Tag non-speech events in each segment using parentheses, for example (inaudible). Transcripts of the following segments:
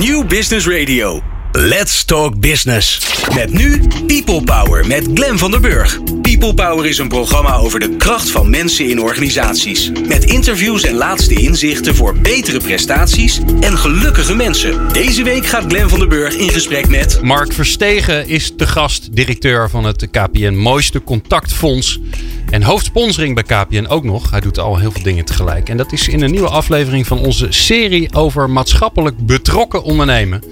New Business Radio. Let's Talk Business. Met nu People Power met Glen van der Burg. People Power is een programma over de kracht van mensen in organisaties. Met interviews en laatste inzichten voor betere prestaties en gelukkige mensen. Deze week gaat Glen van der Burg in gesprek met... Mark Verstegen is de gast, directeur van het KPN Mooiste Contactfonds. En hoofdsponsoring bij KPN ook nog. Hij doet al heel veel dingen tegelijk. En dat is in een nieuwe aflevering van onze serie over maatschappelijk betrokken ondernemen.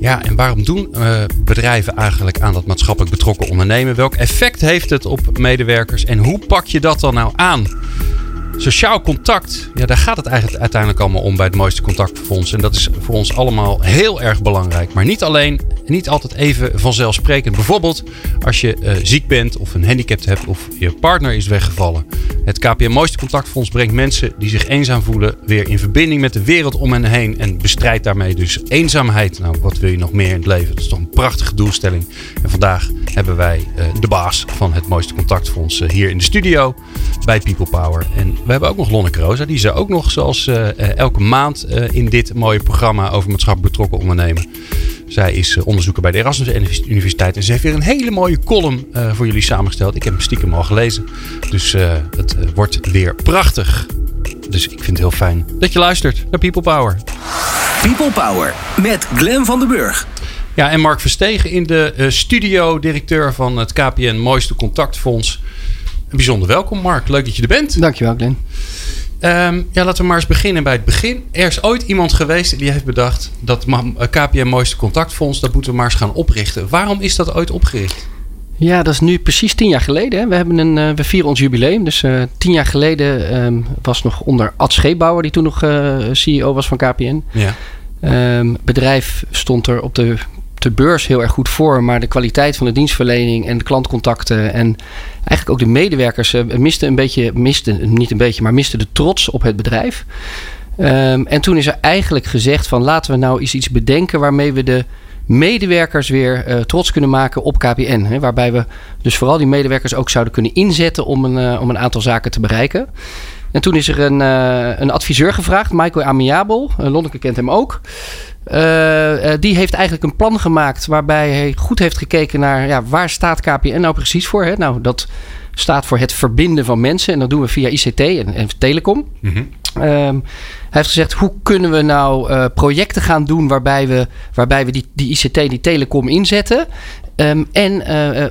Ja, en waarom doen uh, bedrijven eigenlijk aan dat maatschappelijk betrokken ondernemen? Welk effect heeft het op medewerkers en hoe pak je dat dan nou aan? Sociaal contact, ja, daar gaat het eigenlijk uiteindelijk allemaal om bij het mooiste contactfonds. En dat is voor ons allemaal heel erg belangrijk. Maar niet alleen, niet altijd even vanzelfsprekend. Bijvoorbeeld als je uh, ziek bent of een handicap hebt of je partner is weggevallen. Het KPM Mooiste Contactfonds brengt mensen die zich eenzaam voelen weer in verbinding met de wereld om hen heen. En bestrijdt daarmee dus eenzaamheid. Nou, wat wil je nog meer in het leven? Dat is toch een prachtige doelstelling. En vandaag hebben wij uh, de baas van het Mooiste Contactfonds uh, hier in de studio bij People Power. En we hebben ook nog Lonneke Rosa. Die ze ook nog zoals uh, elke maand in dit mooie programma over maatschappelijk betrokken ondernemen. Zij is onderzoeker bij de Erasmus Universiteit. En ze heeft weer een hele mooie column voor jullie samengesteld. Ik heb hem stiekem al gelezen. Dus het wordt weer prachtig. Dus ik vind het heel fijn dat je luistert naar People Power. People Power met Glen van den Burg. Ja, en Mark Verstegen in de studio, directeur van het KPN Mooiste Contactfonds. Bijzonder welkom, Mark. Leuk dat je er bent. Dankjewel, Glenn. Um, ja, laten we maar eens beginnen bij het begin. Er is ooit iemand geweest die heeft bedacht dat KPN Mooiste Contactfonds, dat moeten we maar eens gaan oprichten. Waarom is dat ooit opgericht? Ja, dat is nu precies tien jaar geleden. Hè. We, hebben een, uh, we vieren ons jubileum. Dus uh, tien jaar geleden um, was nog onder Ad Scheepbouwer, die toen nog uh, CEO was van KPN. Ja. Um, bedrijf stond er op de de beurs heel erg goed voor. Maar de kwaliteit van de dienstverlening en de klantcontacten en eigenlijk ook de medewerkers uh, misten een beetje, misten, niet een beetje, maar misten de trots op het bedrijf. Um, en toen is er eigenlijk gezegd van laten we nou eens iets bedenken waarmee we de medewerkers weer uh, trots kunnen maken op KPN. Hè, waarbij we dus vooral die medewerkers ook zouden kunnen inzetten om een, uh, om een aantal zaken te bereiken. En toen is er een, een adviseur gevraagd, Michael Amiabel. Lonneke kent hem ook. Uh, die heeft eigenlijk een plan gemaakt waarbij hij goed heeft gekeken naar ja, waar staat KPN nou precies voor. Hè? Nou, dat staat voor het verbinden van mensen en dat doen we via ICT en, en telecom. Mm -hmm. um, hij heeft gezegd, hoe kunnen we nou uh, projecten gaan doen waarbij we, waarbij we die, die ICT, die telecom inzetten. Um, en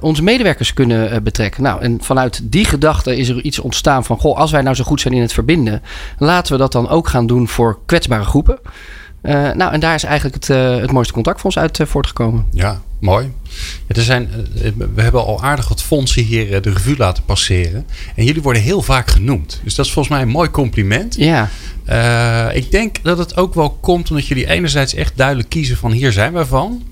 onze medewerkers kunnen betrekken. Nou, en vanuit die gedachte is er iets ontstaan van: goh, als wij nou zo goed zijn in het verbinden, laten we dat dan ook gaan doen voor kwetsbare groepen. Uh, nou, en daar is eigenlijk het, uh, het mooiste contactfonds uit uh, voortgekomen. Ja, mooi. Ja, er zijn, we hebben al aardig wat fondsen hier de revue laten passeren. En jullie worden heel vaak genoemd. Dus dat is volgens mij een mooi compliment. Ja. ik denk dat het ook wel komt omdat jullie enerzijds echt duidelijk kiezen van hier zijn we van.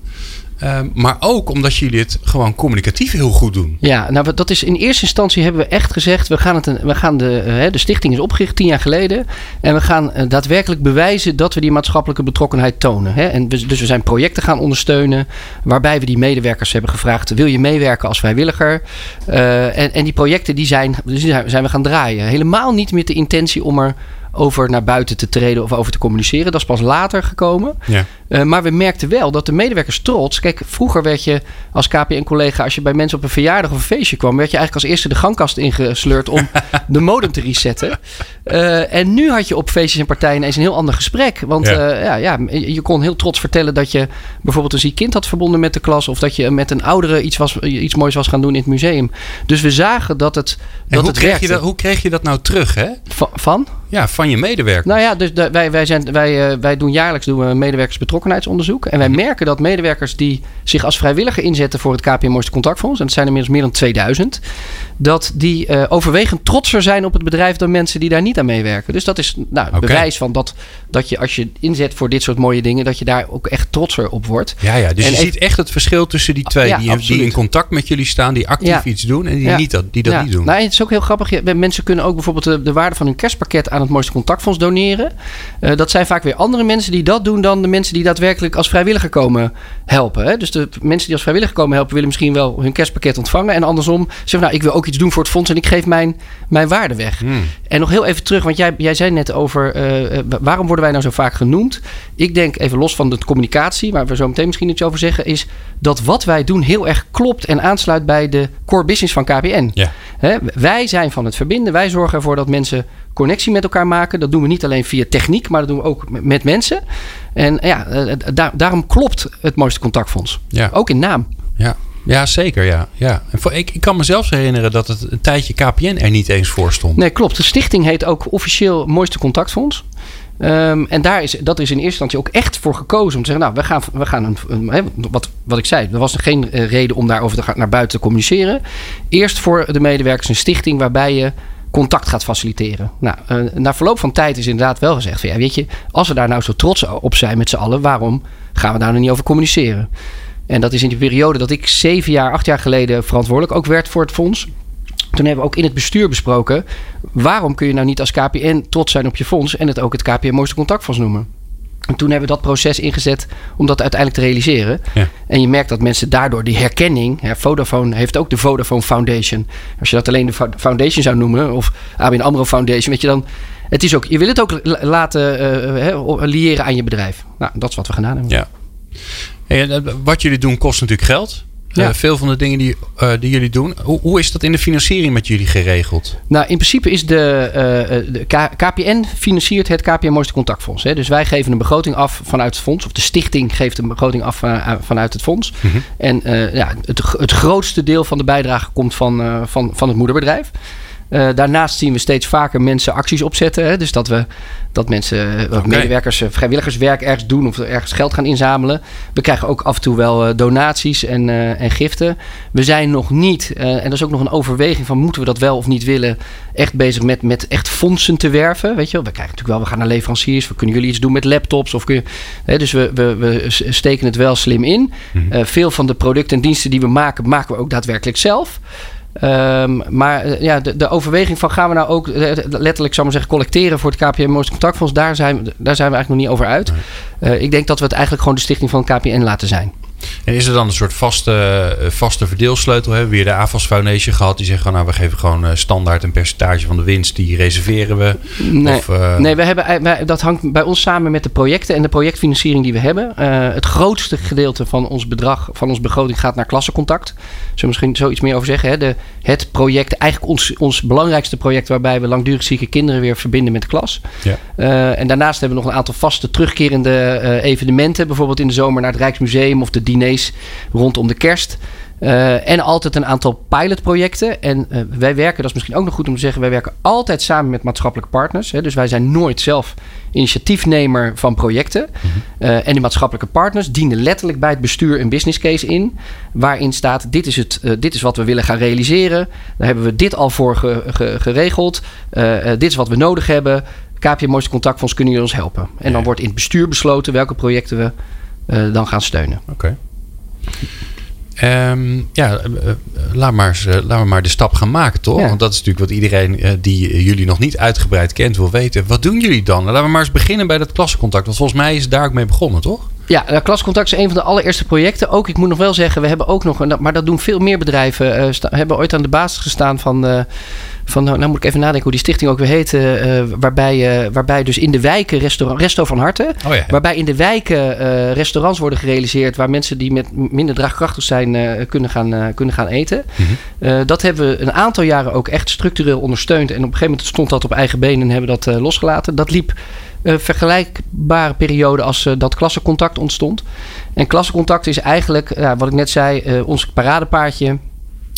Uh, maar ook omdat jullie het gewoon communicatief heel goed doen. Ja, nou dat is in eerste instantie hebben we echt gezegd: we gaan, het een, we gaan de, uh, de stichting is opgericht tien jaar geleden. En we gaan uh, daadwerkelijk bewijzen dat we die maatschappelijke betrokkenheid tonen. Hè? En we, dus we zijn projecten gaan ondersteunen. Waarbij we die medewerkers hebben gevraagd: wil je meewerken als vrijwilliger? Uh, en, en die projecten die zijn, die zijn we gaan draaien. Helemaal niet met de intentie om er over naar buiten te treden of over te communiceren. Dat is pas later gekomen. Ja. Uh, maar we merkten wel dat de medewerkers trots. Kijk, vroeger werd je als KPN-collega, als je bij mensen op een verjaardag of een feestje kwam, werd je eigenlijk als eerste de gangkast ingesleurd om (laughs) de modem te resetten. Uh, en nu had je op feestjes en partijen eens een heel ander gesprek. Want ja. Uh, ja, ja, je kon heel trots vertellen dat je bijvoorbeeld een ziek kind had verbonden met de klas. Of dat je met een oudere iets, was, iets moois was gaan doen in het museum. Dus we zagen dat het. En dat hoe, het kreeg je dat, hoe kreeg je dat nou terug? Hè? Van? van? Ja, van je medewerkers. Nou ja, dus wij, wij, zijn, wij, wij doen jaarlijks doen we medewerkersbetrokkenheidsonderzoek. En wij merken dat medewerkers die zich als vrijwilliger inzetten voor het KPN Mooiste Contactfonds, en het zijn inmiddels meer dan 2000, dat die uh, overwegend trotser zijn op het bedrijf dan mensen die daar niet aan meewerken. Dus dat is nou, okay. bewijs van dat, dat je als je inzet voor dit soort mooie dingen, dat je daar ook echt trotser op wordt. Ja, ja dus en je even, ziet echt het verschil tussen die twee ja, die, die, in contact met jullie staan, die actief ja. iets doen en die, niet dat, die dat niet doen. Nou, het is ook heel grappig. Mensen kunnen ook bijvoorbeeld de, de waarde van hun kerstpakket aan het Mooiste Contactfonds doneren. Uh, dat zijn vaak weer andere mensen die dat doen dan de mensen die daadwerkelijk als vrijwilliger komen helpen. Hè? Dus de mensen die als vrijwilliger komen helpen, willen misschien wel hun kerstpakket ontvangen. En andersom zeggen, nou, ik wil ook iets doen voor het fonds en ik geef mijn, mijn waarde weg. Hmm. En nog heel even terug, want jij, jij zei net over uh, waarom worden wij nou zo vaak genoemd? Ik denk even los van de communicatie, waar we zo meteen misschien iets over zeggen, is dat wat wij doen heel erg klopt en aansluit bij de core business van KPN. Ja. Hè? Wij zijn van het verbinden, wij zorgen ervoor dat mensen connectie met elkaar maken. Dat doen we niet alleen via techniek, maar dat doen we ook met mensen. En ja, eh, daar, daarom klopt het mooiste contactfonds. Ja. Ook in naam. Ja. Ja, zeker. Ja. Ja. En voor, ik, ik kan mezelf herinneren dat het een tijdje KPN er niet eens voor stond. Nee, klopt. De stichting heet ook officieel Mooiste Contactfonds. Ehm, en daar is, dat is in eerste instantie ook echt voor gekozen. Om te zeggen, nou, we gaan, we gaan een, wat, wat ik zei, er was geen eh, reden om daarover te gaan, naar buiten te communiceren. Eerst voor de medewerkers een stichting waarbij je contact gaat faciliteren. Nou, uh, na verloop van tijd is inderdaad wel gezegd: van, ja, weet je, als we daar nou zo trots op zijn met z'n allen, waarom gaan we daar nog niet over communiceren? En dat is in die periode dat ik zeven jaar, acht jaar geleden verantwoordelijk ook werd voor het fonds. Toen hebben we ook in het bestuur besproken: waarom kun je nou niet als KPN trots zijn op je fonds en het ook het KPN Mooiste Contactfonds noemen? En toen hebben we dat proces ingezet om dat uiteindelijk te realiseren. Ja. En je merkt dat mensen daardoor die herkenning... Hè, Vodafone heeft ook de Vodafone Foundation. Als je dat alleen de foundation zou noemen... of ABN AMRO Foundation, weet je dan... Het is ook, je wil het ook laten uh, liëren aan je bedrijf. Nou, dat is wat we gedaan hebben. Ja. En wat jullie doen kost natuurlijk geld. Ja. Eh, veel van de dingen die, uh, die jullie doen. Hoe, hoe, is dat in de financiering met jullie geregeld? Nou, in principe is de, uh, de KPN financiert het KPN Mooiste Contactfonds. Hè. Dus wij geven een begroting af vanuit het fonds. Of de stichting geeft een begroting af vanuit het fonds. Mhm. En ja, het, het grootste deel van de bijdrage komt van, van, van het moederbedrijf. Uh, daarnaast zien we steeds vaker mensen acties opzetten. Hè? Dus dat we dat mensen, eh, okay. medewerkers, eh, vrijwilligerswerk ergens doen of ergens geld gaan inzamelen. We krijgen ook af en toe wel donaties en, en giften. We zijn nog niet, en dat is ook nog een overweging van moeten we dat wel of niet willen, echt bezig met, met echt fondsen te werven. Weet je, we krijgen natuurlijk wel, we gaan naar leveranciers, we kunnen jullie iets doen met laptops. Of kun je, hè, dus we, we, we steken het wel slim in. Mhm. veel van de producten en diensten die we maken, maken we ook daadwerkelijk zelf. Um, maar eh, ja, de, de, overweging van gaan we nou ook eh, letterlijk, zou maar zeggen, collecteren voor het KPN Contactfonds, daar zijn, daar zijn we eigenlijk nog niet over uit. Uh, ik denk dat we het eigenlijk gewoon de stichting van het KPN laten zijn. En is er dan een soort vaste, eh, vaste verdeelsleutel? Hebben we hier de AFAS Foundation gehad? Die zeggen, nou, we geven gewoon eh, standaard een percentage van de winst. Die reserveren we. Nee, of, uh... nee we hebben, wij, dat hangt bij ons samen met de projecten en de projectfinanciering die we hebben. Uh, het grootste gedeelte van ons bedrag, van ons begroting gaat naar klassencontact. Zullen we misschien zoiets meer over zeggen? Hè? De, het project, eigenlijk ons, ons belangrijkste project... waarbij we langdurig zieke kinderen weer verbinden met de klas. Ja. en daarnaast hebben we nog een aantal vaste terugkerende evenementen. Bijvoorbeeld in de zomer naar het Rijksmuseum of de diners rondom de kerst. Uh, en altijd een aantal pilotprojecten. En uh, wij werken, dat is misschien ook nog goed om te zeggen, wij werken altijd samen met maatschappelijke partners. Hè. Dus wij zijn nooit zelf initiatiefnemer van projecten. Mm uh, en die maatschappelijke partners dienen letterlijk bij het bestuur een business case in. Waarin staat: dit is, het, dit is wat we willen gaan realiseren. Daar hebben we dit al voor ge, ge, geregeld. dit is wat we nodig hebben. KPN Mooiste Contactfonds kunnen jullie ons helpen. En dan wordt in het bestuur besloten welke projecten we dan gaan steunen. Oké. Okay. Um, ehm, ja, uh, laat, maar uh, laten we maar de stap gaan maken, toch? Ja. Want dat is natuurlijk wat iedereen die jullie nog niet uitgebreid kent wil weten. Wat doen jullie dan? Laten we maar eens beginnen bij dat klassencontact. Want volgens mij is het daar ook mee begonnen, toch? Ja, dat klascontact is een van de allereerste projecten. Ook, ik moet nog wel zeggen, we hebben ook nog, maar dat doen veel meer bedrijven, hebben ooit aan de basis gestaan van, van nou, nou, moet ik even nadenken hoe die stichting ook weer heet. Uh, waarbij, waarbij dus in de wijken, restaurant, Resto van Harte, oh ja. waarbij in de wijken restaurants worden gerealiseerd waar mensen die met minder draagkrachtig zijn kunnen, gaan, kunnen gaan eten. Mm -hmm. dat hebben we een aantal jaren ook echt structureel ondersteund. En op een gegeven moment stond dat op eigen benen en hebben dat losgelaten. Dat liep uh, vergelijkbare periode als uh, dat klassencontact ontstond. En klassencontact is eigenlijk, wat ik net zei, uh, ons paradepaardje.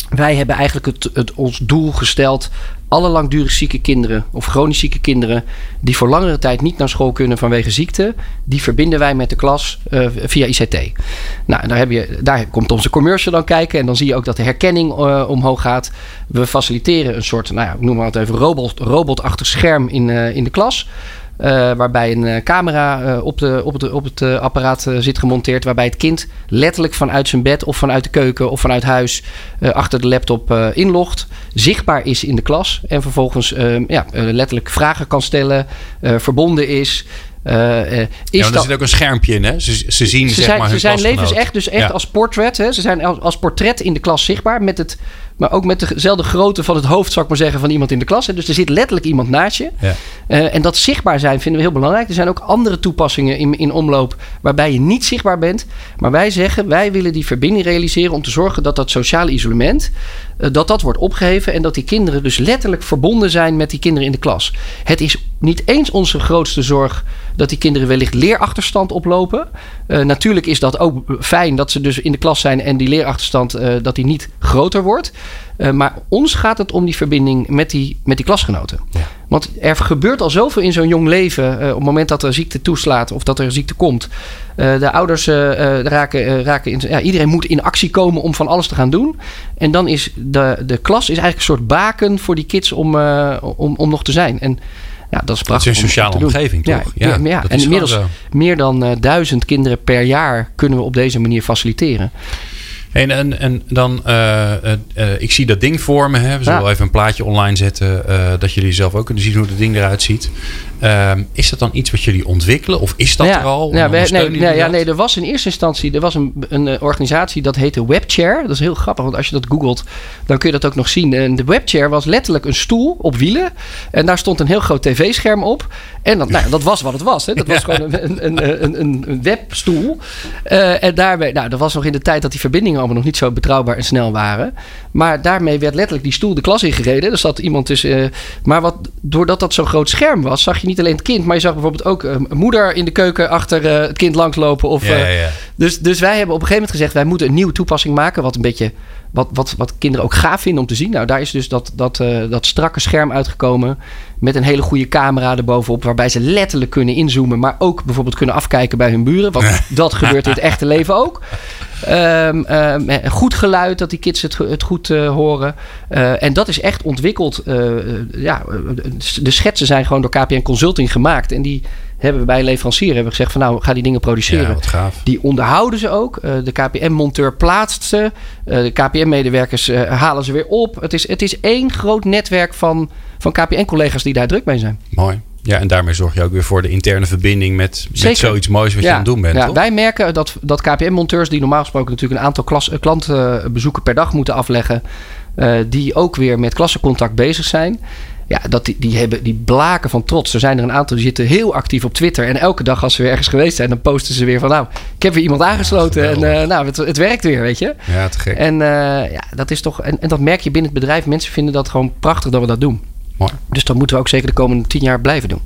Wij hebben eigenlijk het, ons doel gesteld. Alle langdurig zieke kinderen of chronisch zieke kinderen die voor langere tijd niet naar school kunnen vanwege ziekte, die verbinden wij met de klas via ICT. Nou, daar, heb je, daar komt onze commercial dan kijken en dan zie je ook dat de herkenning omhoog gaat. We faciliteren een soort, nou ja, noem maar het even, robot, robotachtig scherm in, in de klas. Uh, waarbij een uh, camera uh, op, de, op het, op het apparaat zit gemonteerd. Waarbij het kind letterlijk vanuit zijn bed of vanuit de keuken of vanuit huis achter de laptop inlogt. Zichtbaar is in de klas. En vervolgens ja, letterlijk vragen kan stellen. verbonden is. Uh, is ja, er zit ook een schermpje in, hè? Ze, ze zien ze zeg zijn, maar Ze zijn levens echt, dus echt als portret. Hè? Ze zijn als portret in de klas zichtbaar. Met het, maar ook met dezelfde grootte van het hoofd, zou ik maar zeggen, van iemand in de klas. Hè? Dus er zit letterlijk iemand naast je. Ja. Uh, en dat zichtbaar zijn vinden we heel belangrijk. Er zijn ook andere toepassingen in, in omloop waarbij je niet zichtbaar bent. Maar wij zeggen, wij willen die verbinding realiseren om te zorgen dat dat sociale isolement, uh, dat dat wordt opgeheven. En dat die kinderen dus letterlijk verbonden zijn met die kinderen in de klas. Het is niet eens onze grootste zorg dat die kinderen wellicht leerachterstand oplopen. Uh, natuurlijk is dat ook fijn dat ze dus in de klas zijn en die leerachterstand uh, dat die niet groter wordt. Uh, maar ons gaat het om die verbinding met die, met die klasgenoten. Ja. Want er gebeurt al zoveel in zo'n jong leven. op het moment dat er ziekte toeslaat of dat er ziekte komt. de ouders raken, raken in. Ja, iedereen moet in actie komen om van alles te gaan doen. En dan is de, de klas is eigenlijk een soort baken voor die kids om, om, om nog te zijn. En ja, dat is prachtig. Het is een sociale omgeving, toch? Ja, ja, ja. en inmiddels meer dan uh, duizend kinderen per jaar kunnen we op deze manier faciliteren. En, en, en dan, uh, uh, ik zie dat ding voor me. Hè. We zullen ja. even een plaatje online zetten. dat jullie zelf ook kunnen zien hoe het ding eruit ziet. Ehm, is dat dan iets wat jullie ontwikkelen? Of is dat ja, er al? Ja, wij, nee, nee, ja, nee, er was in eerste instantie er was een, een organisatie dat heette Webchair. Dat is heel grappig, want als je dat googelt, dan kun je dat ook nog zien. En de Webchair was letterlijk een stoel op wielen. En daar stond een heel groot tv-scherm op. En dat, nou, dat was wat het was. Hè. Dat was (laughs) gewoon een, een, een, een, webstoel. Uh, en daarbij, nou, dat was nog in de tijd dat die verbindingen allemaal nog niet zo betrouwbaar en snel waren. Maar daarmee werd letterlijk die stoel de klas ingereden. Er zat iemand tussen. Uh, maar wat, doordat dat zo'n groot scherm was, zag je niet alleen het kind, maar je zag bijvoorbeeld ook uh, een moeder in de keuken achter uh, het kind langslopen. Of, ja, ja, ja. Dus, dus wij hebben op een gegeven moment gezegd: wij moeten een nieuwe toepassing maken. Wat een beetje. Wat, wat, wat kinderen ook gaaf vinden om te zien. Nou, daar is dus dat, dat, uh, dat strakke scherm uitgekomen. Met een hele goede camera erbovenop. Waarbij ze letterlijk kunnen inzoomen. Maar ook bijvoorbeeld kunnen afkijken bij hun buren. Want (laughs) dat gebeurt in het echte leven ook. Um, um, goed geluid, dat die kids het, het goed uh, horen. Uh, en dat is echt ontwikkeld. Ja, de schetsen zijn gewoon door KPN Consulting gemaakt. En die hebben we bij een leverancier hebben we gezegd van nou, ga die dingen produceren. Ja, die onderhouden ze ook. de KPN-monteur plaatst ze. de KPN-medewerkers halen ze weer op. Het is, het is één groot netwerk van, van KPN-collega's die daar druk mee zijn. Mooi. Ja, en daarmee zorg je ook weer voor de interne verbinding met, met zoiets moois wat ja, je aan het doen bent. Ja, toch? wij merken dat, dat KPM-monteurs, die normaal gesproken natuurlijk een aantal klas, klantenbezoeken per dag moeten afleggen, uh, die ook weer met klassencontact bezig zijn. Ja, dat die, die, hebben, die blaken van trots. Er zijn er een aantal die zitten heel actief op Twitter. En elke dag als ze weer ergens geweest zijn, dan posten ze weer van... nou, ik heb weer iemand aangesloten ja, en uh, nou, het, het, werkt weer, weet je. Ja, te gek. En uh, ja, dat is toch... En, en dat merk je binnen het bedrijf. Mensen vinden dat gewoon prachtig dat we dat doen. Mooi. Dus dat moeten we ook zeker de komende tien jaar blijven doen.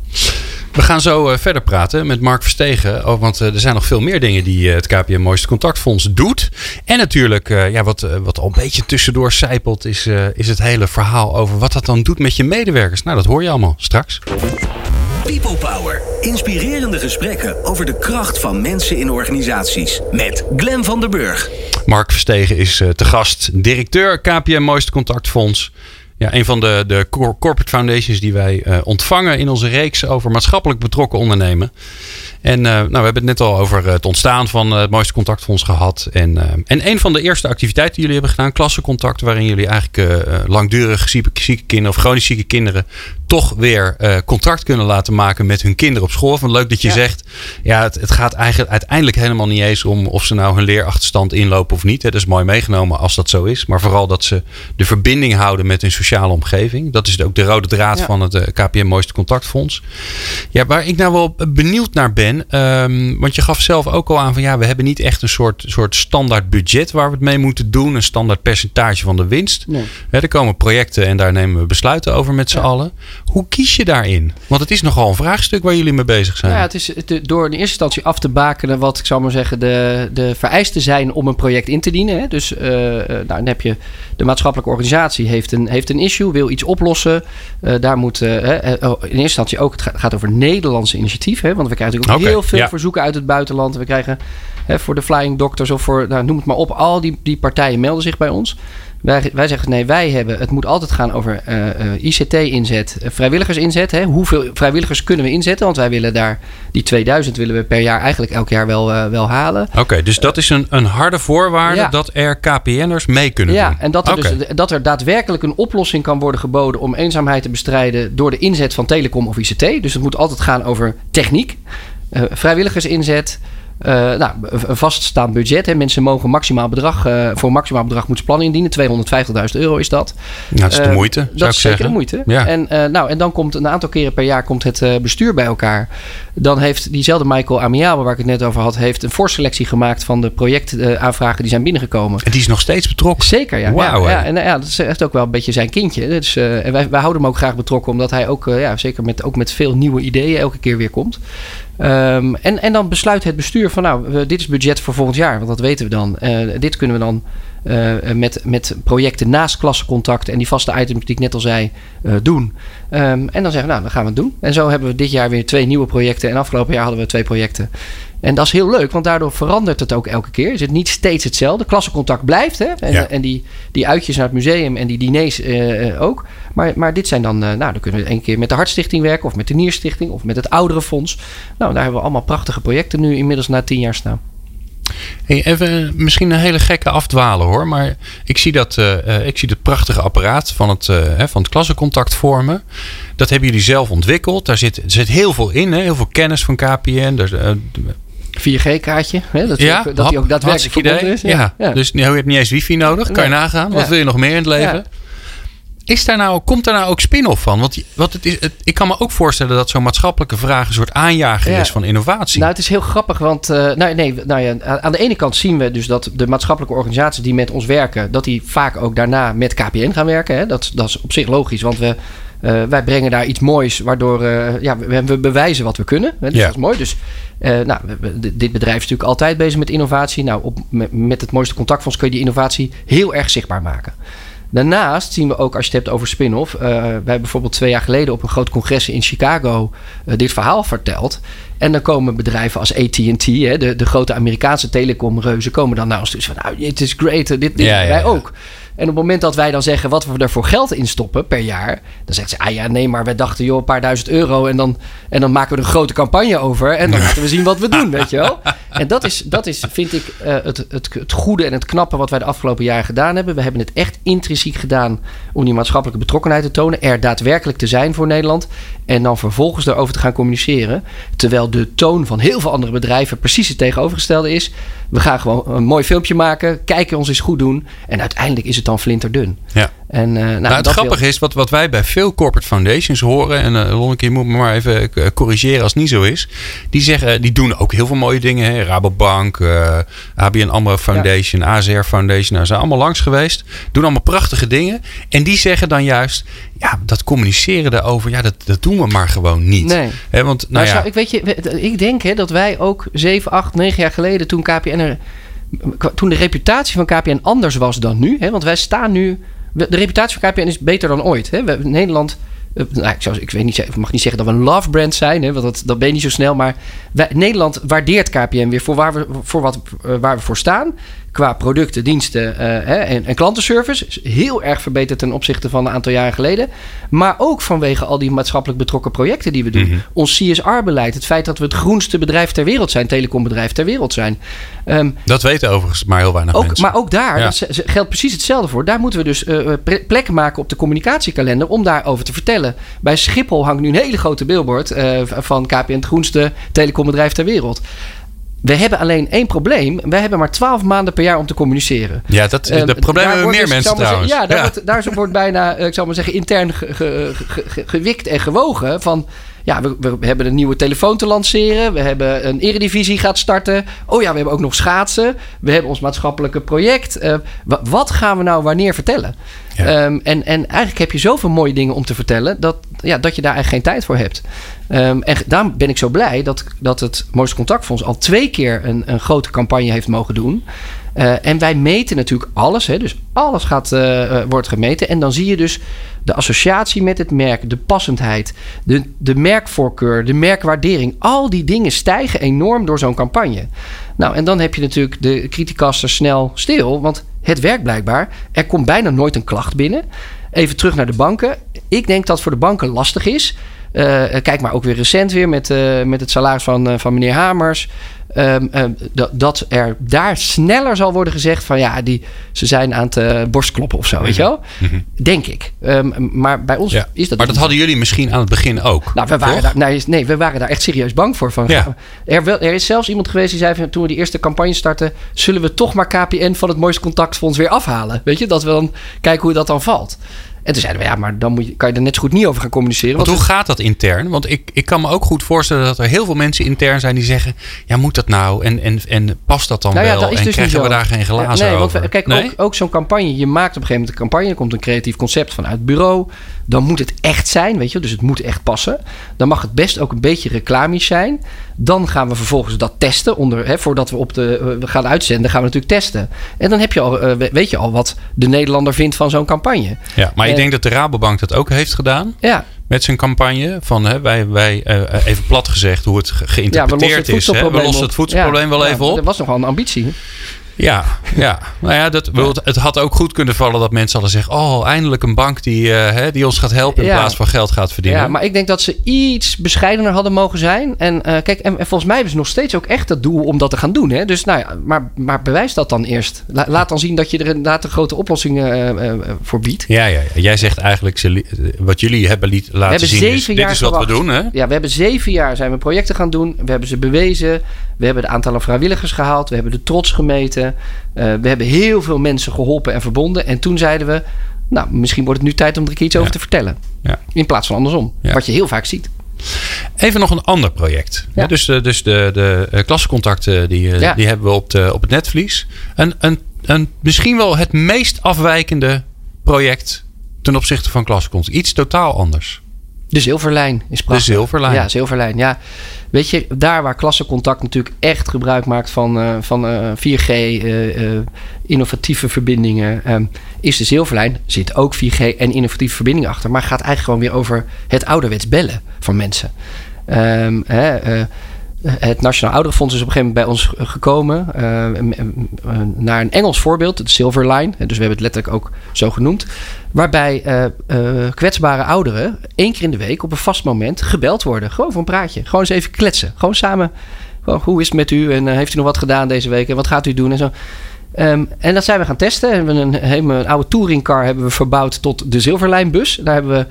We gaan zo uh, verder praten met Mark Verstegen. Oh, want uh, er zijn nog veel meer dingen die uh, het KPM Mooiste Contactfonds doet. En natuurlijk, ja, wat, wat al een beetje tussendoor zijpelt, is, is het hele verhaal over wat dat dan doet met je medewerkers. Nou, dat hoor je allemaal straks. People Power. Inspirerende gesprekken over de kracht van mensen in organisaties. Met Glen van der Burg. Mark Verstegen is te gast, directeur KPM Mooiste Contactfonds. Ja, een van de, de corporate foundations die wij uh, ontvangen in onze reeks over maatschappelijk betrokken ondernemen. En uh, nou, we hebben het net al over het ontstaan van het mooiste contactfonds gehad. En, en een van de eerste activiteiten die jullie hebben gedaan, klassencontact, waarin jullie eigenlijk langdurig zieke, zieke kinderen of chronisch zieke kinderen toch weer contact kunnen laten maken met hun kinderen op school. Van leuk dat je ja. zegt, ja, het, het, gaat eigenlijk uiteindelijk helemaal niet eens om of ze nou hun leerachterstand inlopen of niet. Hè. Dat is mooi meegenomen als dat zo is. Maar vooral dat ze de verbinding houden met hun sociale omgeving. Dat is ook de rode draad ja. van het KPM Mooiste Contactfonds. Ja, waar ik nou wel benieuwd naar ben, um, want je gaf zelf ook al aan van ja, we hebben niet echt een soort, soort standaard budget waar we het mee moeten doen. Een standaard percentage van de winst. Nee. Er komen projecten en daar nemen we besluiten over met z'n ja. allen. Hoe kies je daarin? Want het is nogal een vraagstuk waar jullie mee bezig zijn. Ja, het is het, door in eerste instantie af te bakenen wat ik zou maar zeggen de, de vereisten zijn om een project in te dienen. Hè. Dus uh, nou, dan heb je de maatschappelijke organisatie heeft een, heeft een issue, wil iets oplossen. Uh, daar moet uh, in eerste instantie ook, het gaat over Nederlandse initiatief. Hè, want we krijgen natuurlijk ook heel veel verzoeken uit het buitenland. We krijgen hè, voor de Flying Doctors of voor, nou, noem het maar op, al die, die partijen melden zich bij ons. Wij, wij zeggen nee, wij hebben, het moet altijd gaan over uh, uh, ICT-inzet, uh, vrijwilligersinzet. Hè? Hoeveel vrijwilligers kunnen we inzetten? Want wij willen daar, die 2000 willen we per jaar eigenlijk elk jaar wel, wel halen. Oké, dus dat is een, een harde voorwaarde ja. dat er KPN'ers mee kunnen ja, doen. Ja, en dat er, okay. dus, dat er daadwerkelijk een oplossing kan worden geboden om eenzaamheid te bestrijden door de inzet van telecom of ICT. Dus het moet altijd gaan over techniek, vrijwilligersinzet. Uh, nou, een vaststaand budget. Hè. Mensen mogen maximaal bedrag, uh, voor maximaal bedrag moeten plannen indienen. 250.000 euro is dat. Nou, dat is de moeite, uh, Dat is zeker de moeite. Ja. En, nou, en dan komt een aantal keren per jaar komt het bestuur bij elkaar. Dan heeft diezelfde Michael Amiabe, waar ik het net over had, heeft een voorselectie gemaakt van de projectaanvragen die zijn binnengekomen. En die is nog steeds betrokken? Zeker, ja. Wow, ja, ja, en ja, dat is echt ook wel een beetje zijn kindje. Dus, en wij, wij houden hem ook graag betrokken, omdat hij ook, ja, zeker met, ook met veel nieuwe ideeën elke keer weer komt. Um, en, en dan besluit het bestuur van nou, dit is budget voor volgend jaar, want dat weten we dan. Uh, dit kunnen we dan uh, met, met projecten naast klassencontact en die vaste items die ik net al zei, uh, doen. Um, en dan zeggen we, nou, dan gaan we het doen. En zo hebben we dit jaar weer twee nieuwe projecten. En afgelopen jaar hadden we twee projecten. En dat is heel leuk, want daardoor verandert het ook elke keer. Is het niet steeds hetzelfde. Klassencontact blijft, hè? En, ja. en die, die uitjes naar het museum en die diners uh, ook. Maar, maar dit zijn dan, nou, dan kunnen we een keer met de Hartstichting werken, of met de Nierstichting, of met het Ouderenfonds. Nou, daar hebben we allemaal prachtige projecten nu inmiddels na tien jaar staan. Hey, even misschien een hele gekke afdwalen hoor. Maar ik zie dat, uh, ik zie het prachtige apparaat van het, uh, van het klassencontact vormen. Dat hebben jullie zelf ontwikkeld. Daar zit, zit heel veel in. Hè? Heel veel kennis van KPN. Daar, uh, 4G-kaartje. Dat, ja, ook, dat die ook daadwerkelijk idee. is. Ja. ja. Dus je hebt niet eens wifi nodig. Kan je nagaan. Wat wil je nog meer in het leven? Is daar nou, komt daar nou ook spin-off van? Want, want het is, het, ik kan me ook voorstellen dat zo'n maatschappelijke vraag een soort aanjager ja. is van innovatie. Nou, het is heel grappig, want uh, nou, nee, nou ja, aan de ene kant zien we dus dat de maatschappelijke organisaties die met ons werken, dat die vaak ook daarna met KPN gaan werken. Hè? Dat, dat is op zich logisch, want we, uh, wij brengen daar iets moois, waardoor uh, ja, we, we, bewijzen wat we kunnen. Hè? Dus ja. dat is mooi. Dus nou, dit bedrijf is natuurlijk altijd bezig met innovatie. Nou, op, met het mooiste contactfonds kun je die innovatie heel erg zichtbaar maken. Daarnaast zien we ook, als je het hebt over spin-off. Uh, wij hebben bijvoorbeeld twee jaar geleden op een groot congres in Chicago uh, dit verhaal verteld. En dan komen bedrijven als AT&T, de, de grote Amerikaanse telecomreuzen, komen dan naar ons toe. Van, nou, het is great, dit, dit ja, wij ja. ook. En op het moment dat wij dan zeggen wat we er voor geld in stoppen per jaar, dan zegt ze: Ah ja, nee, maar wij dachten, joh, een paar duizend euro. En dan, en dan maken we er een grote campagne over. En dan laten we zien wat we doen, weet je wel. (laughs) En dat is, dat is vind ik, uh, het, het, het goede en het knappe wat wij de afgelopen jaren gedaan hebben. We hebben het echt intrinsiek gedaan om die maatschappelijke betrokkenheid te tonen. Er daadwerkelijk te zijn voor Nederland. En dan vervolgens daarover te gaan communiceren. Terwijl de toon van heel veel andere bedrijven precies het tegenovergestelde is. We gaan gewoon een mooi filmpje maken. Kijken ons eens goed doen. En uiteindelijk is het dan flinterdun. Ja. En, uh, nou, nou, het grappige wil... is, wat, wat wij bij veel corporate foundations horen... en uh, Lonneke, je moet me maar even uh, corrigeren als het niet zo is... die zeggen, die doen ook heel veel mooie dingen. Hè? Rabobank, uh, ABN AMRO Foundation, ja. AZR Foundation... Nou, zijn allemaal langs geweest. Doen allemaal prachtige dingen. En die zeggen dan juist... ja, dat communiceren daarover... ja, dat, dat doen we maar gewoon niet. Nee. Hè, want, nou, nou ja, ik, weet je, ik denk hè, dat wij ook 7, 8, 9 jaar geleden... toen KPN er, toen de reputatie van KPN anders was dan nu... Hè, want wij staan nu de reputatie van KPN is beter dan ooit. Hè? We, Nederland, uh, nou, ik, zou, ik, weet niet, mag niet zeggen dat we een love brand zijn, hè, want dat, dat ben je niet zo snel. Maar Nederland waardeert KPN weer voor waar we voor, wat, uh, waar we voor staan. Qua producten, diensten uh, hè, en, en, klantenservice. Is heel erg verbeterd ten opzichte van een aantal jaren geleden. Maar ook vanwege al die maatschappelijk betrokken projecten die we doen. Mhm. Mm -hmm. Ons CSR-beleid. Het feit dat we het groenste bedrijf ter wereld zijn. Telecombedrijf ter wereld zijn. Um, dat weten overigens maar heel weinig ook, mensen. Maar ook daar Ja. dat geldt precies hetzelfde voor. Daar moeten we dus uh, plek maken op de communicatiekalender om daarover te vertellen. Bij Schiphol hangt nu een hele grote billboard uh, van KPN, het groenste telecombedrijf ter wereld. We hebben alleen één probleem. Wij hebben maar twaalf maanden per jaar om te communiceren. Ja, dat, Ehm, dat probleem hebben meer mensen trouwens. Zeggen, ja, daar, Wordt, daar wordt bijna, ik zal maar zeggen, intern ge, ge, ge, gewikt en gewogen van... Ja, we, we, hebben een nieuwe telefoon te lanceren. We hebben een eredivisie gaat starten. Oh ja, we hebben ook nog schaatsen. We hebben ons maatschappelijke project. Uh, wat gaan we nou wanneer vertellen? Ja. Um, en, en eigenlijk heb je zoveel mooie dingen om te vertellen... dat, ja, dat je daar eigenlijk geen tijd voor hebt. Um, en daarom ben ik zo blij dat, dat het Mooiste Contactfonds... al twee keer een, een grote campagne heeft mogen doen... Uh, en wij meten natuurlijk alles. Hè, dus alles gaat, uh, wordt gemeten. En dan zie je dus de associatie met het merk, de passendheid, de, de merkvoorkeur, de merkwaardering. Al die dingen stijgen enorm door zo'n campagne. Nou, en dan heb je natuurlijk de criticaster snel stil. Want het werkt blijkbaar. Er komt bijna nooit een klacht binnen. Even terug naar de banken. Ik denk dat voor de banken lastig is. Kijk maar ook weer recent weer met, met het salaris van, van meneer Hamers. Um, um, dat er daar sneller zal worden gezegd van ja, die, ze zijn aan het borstkloppen of zo, weet je wel? Mm-hmm. Denk ik. Um, maar bij ons ja. is dat. Maar dat hadden jullie misschien aan het begin ook. Nou, we waren daar, nee, nee, we waren daar echt serieus bang voor. Van, ja. er, wel, er is zelfs iemand geweest die zei van toen we die eerste campagne startten, zullen we toch maar KPN van het mooiste contactfonds weer afhalen. Weet je, dat we dan kijken hoe dat dan valt. En toen zeiden we, ja, maar dan moet je, kan je er net zo goed niet over gaan communiceren. Want, hoe gaat dat intern? Want ik, ik kan me ook goed voorstellen dat er heel veel mensen intern zijn die zeggen... ja, moet dat nou? En, en, en past dat dan nou ja, wel? en dus krijgen we daar geen glazen nee, over? Want kijk, nee? ook, ook zo'n campagne. Je maakt op een gegeven moment een campagne. Er komt een creatief concept vanuit het bureau. Dan moet het echt zijn, weet je. Dus het moet echt passen. Dan mag het best ook een beetje reclamisch zijn. Dan gaan we vervolgens dat testen. Onder, hè, voordat we op de uh, we gaan uitzenden, gaan we natuurlijk testen. En dan heb je al, uh, weet je al wat de Nederlander vindt van zo'n campagne. Ja, maar ik denk dat de Rabobank dat ook heeft gedaan. Ja. Met zijn campagne. Van hè, wij, wij uh, even plat gezegd hoe het geïnterpreteerd ja, is. Hè? We lossen het voedselprobleem wel even op. Dat was nogal een ambitie. Ja, ja. Nou ja, dat, het had ook goed kunnen vallen dat mensen hadden zeggen... oh, eindelijk een bank die, uh, hè, die ons gaat helpen in plaats van geld gaat verdienen. Ja, maar ik denk dat ze iets bescheidener hadden mogen zijn. En uh, kijk, en, en, volgens mij hebben ze nog steeds ook echt het doel om dat te gaan doen. Hè? Dus nou ja, maar, maar bewijs dat dan eerst. La, laat dan zien dat je er inderdaad een grote oplossing uh, voor biedt. Ja, ja, jij zegt eigenlijk, ze, wat jullie hebben liet, laten hebben zien is, dit is wat we doen. Hè? Ja, we hebben zeven jaar zijn we projecten gaan doen. We hebben ze bewezen. We hebben de aantallen vrijwilligers gehaald. We hebben de trots gemeten. Uh, we hebben heel veel mensen geholpen en verbonden. En toen zeiden we, nou, misschien wordt het nu tijd om er een keer iets over te vertellen. Ja. In plaats van andersom. Wat je heel vaak ziet. Even nog een ander project. Ja. dus de, dus de, de klassencontacten die, eh, die hebben we op, de, op het netvlies. Een, een, een, misschien wel het meest afwijkende project ten opzichte van klassencontact. Iets totaal anders. De zilverlijn is prachtig. De zilverlijn. Ja, zilverlijn. Ja. Weet je, daar waar klassencontact natuurlijk echt gebruik maakt van, uh, van uh, 4G, uh, innovatieve verbindingen, ehm, is de zilverlijn. Zit ook 4G en innovatieve verbindingen achter. Maar gaat eigenlijk gewoon weer over het ouderwets bellen van mensen. Um, hè, het Nationaal Ouderenfonds is op een gegeven moment bij ons gekomen naar een Engels voorbeeld, de Silver Line. Dus we hebben het letterlijk ook zo genoemd. Waarbij uh, kwetsbare ouderen één keer in de week op een vast moment gebeld worden. Gewoon voor een praatje. Gewoon eens even kletsen. Gewoon samen. Hoe is het met u? En heeft u nog wat gedaan deze week? En wat gaat u doen? En zo. Um, en dat zijn we gaan testen. We hebben een, een oude touringcar hebben we verbouwd tot de Zilverlijnbus. Daar hebben we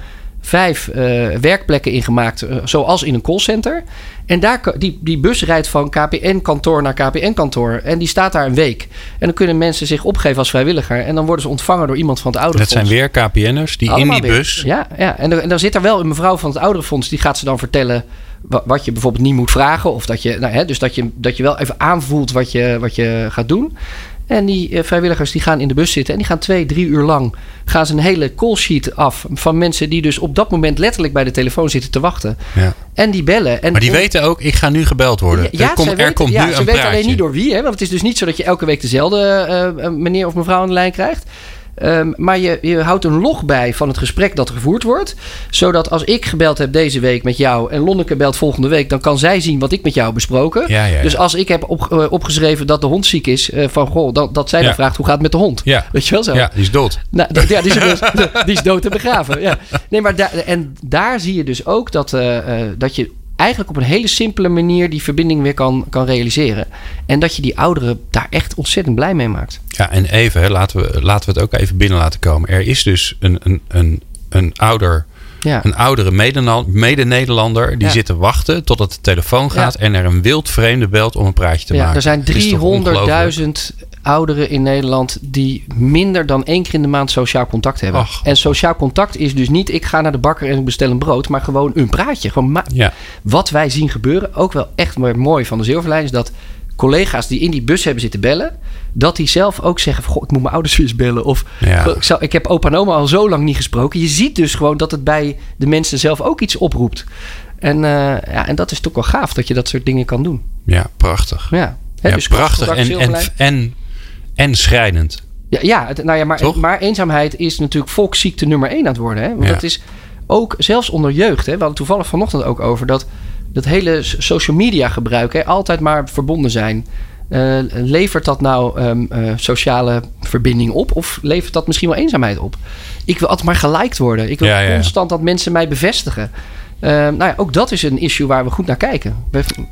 vijf uh, werkplekken ingemaakt, uh, zoals in een callcenter. En daar, die, die bus rijdt van KPN-kantoor naar KPN-kantoor. En die staat daar een week. En dan kunnen mensen zich opgeven als vrijwilliger. En dan worden ze ontvangen door iemand van het ouderenfonds. Dat zijn weer KPN'ers die in die bus... Ja, ja. En, en dan zit er wel een mevrouw van het ouderenfonds... die gaat ze dan vertellen wat je bijvoorbeeld niet moet vragen. Of dat je, nou, hè, dus dat je, dat je wel even aanvoelt wat je, wat je gaat doen. En die uh, vrijwilligers die gaan in de bus zitten en die gaan twee, drie uur lang gaan ze een hele call sheet af van mensen die dus op dat moment letterlijk bij de telefoon zitten te wachten. Ja. En die bellen. En, maar die weten ook, ik ga nu gebeld worden. Ja, er, kom, er weten, komt ja, nu ze een weten praatje. alleen niet door wie. Hè? Want het is dus niet zo dat je elke week dezelfde uh, meneer of mevrouw aan de lijn krijgt. Um, maar je, je houdt een log bij van het gesprek dat gevoerd wordt. Zodat als ik gebeld heb deze week met jou en Lonneke belt volgende week, dan kan zij zien wat ik met jou besproken. Ja, ja, ja. Dus als ik heb op, uh, opgeschreven dat de hond ziek is, uh, van goh, dat, dat zij dan vraagt hoe gaat het met de hond. Ja. Weet je wel zo? Ja, die is dood. Nou, ja, die is, (laughs) die is dood en begraven. Ja. Nee, maar en daar zie je dus ook dat, uh, dat je eigenlijk op een hele simpele manier die verbinding weer kan, kan realiseren. En dat je die ouderen daar echt ontzettend blij mee maakt. Ja, en even, hè, laten, we, laten we het ook even binnen laten komen. Er is dus een, een, een, een ouder. Ja. Een oudere mede-Nederlander die ja. zit te wachten totdat de telefoon gaat ja. en er een wild vreemde belt om een praatje te ja, maken. Er zijn 300.000 ouderen in Nederland die minder dan één keer in de maand sociaal contact hebben. Ach. En sociaal contact is dus niet ik ga naar de bakker en ik bestel een brood, maar gewoon een praatje. Gewoon ja. Wat wij zien gebeuren, ook wel echt mooi van de Zilverlijn, is dat collega's die in die bus hebben zitten bellen, dat die zelf ook zeggen: Goh, ik moet mijn ouders weer (laughs) eens bellen. Of ja. ik, zou, ik heb opa en oma al zo lang niet gesproken. Je ziet dus gewoon dat het bij de mensen zelf ook iets oproept. En, uh, ja, en dat is toch wel gaaf dat je dat soort dingen kan doen. Ja, prachtig. Ja, He, ja dus prachtig. En, en, en en schrijnend. Ja, ja, nou ja maar, maar eenzaamheid is natuurlijk volksziekte nummer één aan het worden. Hè? Want dat is ook zelfs onder jeugd. Hè? We hadden toevallig vanochtend ook over dat dat hele social media gebruik, hè, altijd maar verbonden zijn. Uh, levert dat nou um, uh, sociale verbinding op? Of levert dat misschien wel eenzaamheid op? Ik wil altijd maar geliked worden. Ik wil ja. constant dat mensen mij bevestigen. Uh, nou ja, ook dat is een issue waar we goed naar kijken.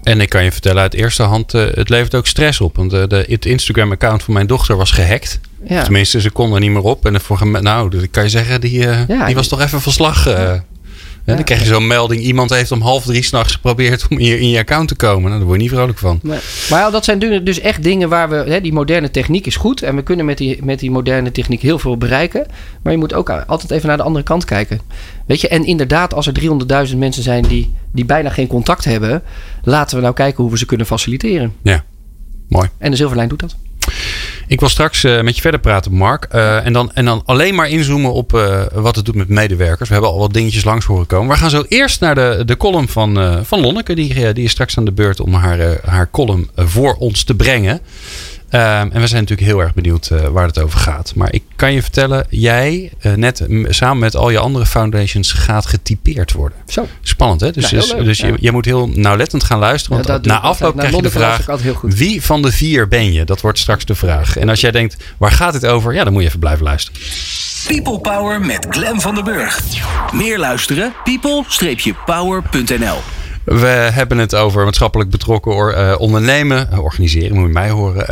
En ik kan je vertellen uit eerste hand, uh, het levert ook stress op. Want uh, de, het Instagram-account van mijn dochter was gehackt. Ja. Tenminste, ze kon er niet meer op. En voor, nou, kan je zeggen, die, ja, die was toch even van slag. Dan krijg je zo'n melding. Iemand heeft om half drie s'nachts geprobeerd om hier in je account te komen. Nou, daar word je niet vrolijk van. Nee. Maar ja, dat zijn dus echt dingen waar we... Hè, die moderne techniek is goed. En we kunnen met die, met die moderne techniek heel veel bereiken. Maar je moet ook altijd even naar de andere kant kijken. Weet je, en inderdaad, als er 300.000 mensen zijn die, die bijna geen contact hebben... laten we nou kijken hoe we ze kunnen faciliteren. Ja, mooi. En de Zilverlijn doet dat. Ik wil straks uh, met je verder praten, Mark. Uh, en, dan, en dan alleen maar inzoomen op uh, wat het doet met medewerkers. We hebben al wat dingetjes langs horen komen. We gaan zo eerst naar de, de column van, van Lonneke. Die, die is straks aan de beurt om haar, haar column voor ons te brengen. Ehm, en we zijn natuurlijk heel erg benieuwd uh, waar het over gaat. Maar ik kan je vertellen, jij uh, net samen met al je andere foundations gaat getypeerd worden. Zo. Spannend hè? Dus, ja, dus, dus je, je, moet heel nauwlettend gaan luisteren. Want na afloop krijg je de vraag, wie van de vier ben je? Dat wordt straks de vraag. En als jij denkt, waar gaat het over? Ja, dan moet je even blijven luisteren. People Power met Glen van den Burg. Meer luisteren? people-power.nl we hebben het over maatschappelijk betrokken uh, ondernemen, uh, organiseren, moet je mij horen.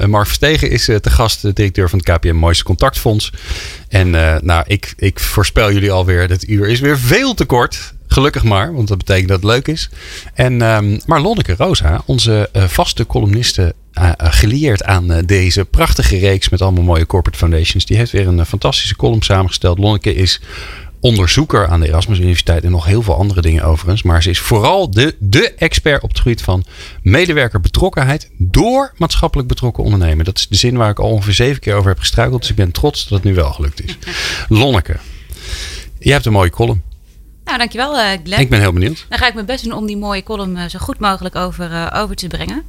Uh, Mark Verstegen is te gast, de directeur van het KPM Mooiste Contactfonds. En nou, ik, ik voorspel jullie alweer, dat uur is weer veel te kort. Gelukkig maar, want dat betekent dat het leuk is. En, um, maar Lonneke Rosa, onze vaste columniste, gelieerd aan deze prachtige reeks met allemaal mooie corporate foundations, die heeft weer een fantastische column samengesteld. Lonneke is onderzoeker aan de Erasmus Universiteit en nog heel veel andere dingen overigens. Maar ze is vooral de, de expert op het gebied van medewerkerbetrokkenheid door maatschappelijk betrokken ondernemen. Dat is de zin waar ik al ongeveer zeven keer over heb gestruikeld. Dus ik ben trots dat het nu wel gelukt is. (laughs) Lonneke, je hebt een mooie column. Nou, dankjewel uh, Glenn. Ik ben heel benieuwd. Dan ga ik mijn best doen om die mooie column uh, zo goed mogelijk over, uh, over te brengen.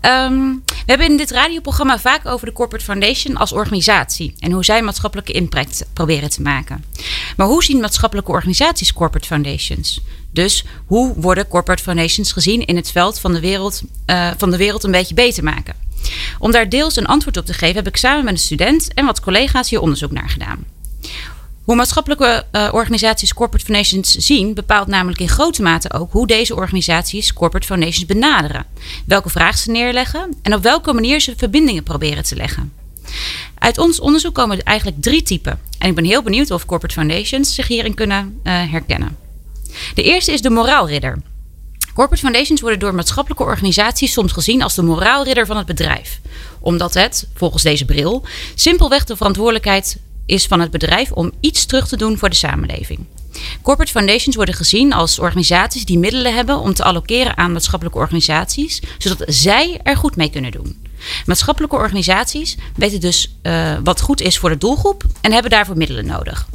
Um, we hebben in dit radioprogramma vaak over de Corporate Foundation als organisatie. En hoe zij maatschappelijke impact proberen te maken. Maar hoe zien maatschappelijke organisaties Corporate Foundations? Dus hoe worden Corporate Foundations gezien in het veld van de wereld, van de wereld een beetje beter maken? Om daar deels een antwoord op te geven heb ik samen met een student en wat collega's hier onderzoek naar gedaan. Hoe maatschappelijke uh, organisaties corporate foundations zien, bepaalt namelijk in grote mate ook hoe deze organisaties corporate foundations benaderen, welke vragen ze neerleggen en op welke manier ze verbindingen proberen te leggen. Uit ons onderzoek komen er eigenlijk drie typen. En ik ben heel benieuwd of corporate foundations zich hierin kunnen uh, herkennen. De eerste is de moraalridder. Corporate foundations worden door maatschappelijke organisaties soms gezien als de moraalridder van het bedrijf. Omdat het, volgens deze bril, simpelweg de verantwoordelijkheid is van het bedrijf om iets terug te doen voor de samenleving. Corporate foundations worden gezien als organisaties die middelen hebben om te allokeren aan maatschappelijke organisaties, zodat zij er goed mee kunnen doen. Maatschappelijke organisaties weten dus uh, wat goed is voor de doelgroep en hebben daarvoor middelen nodig.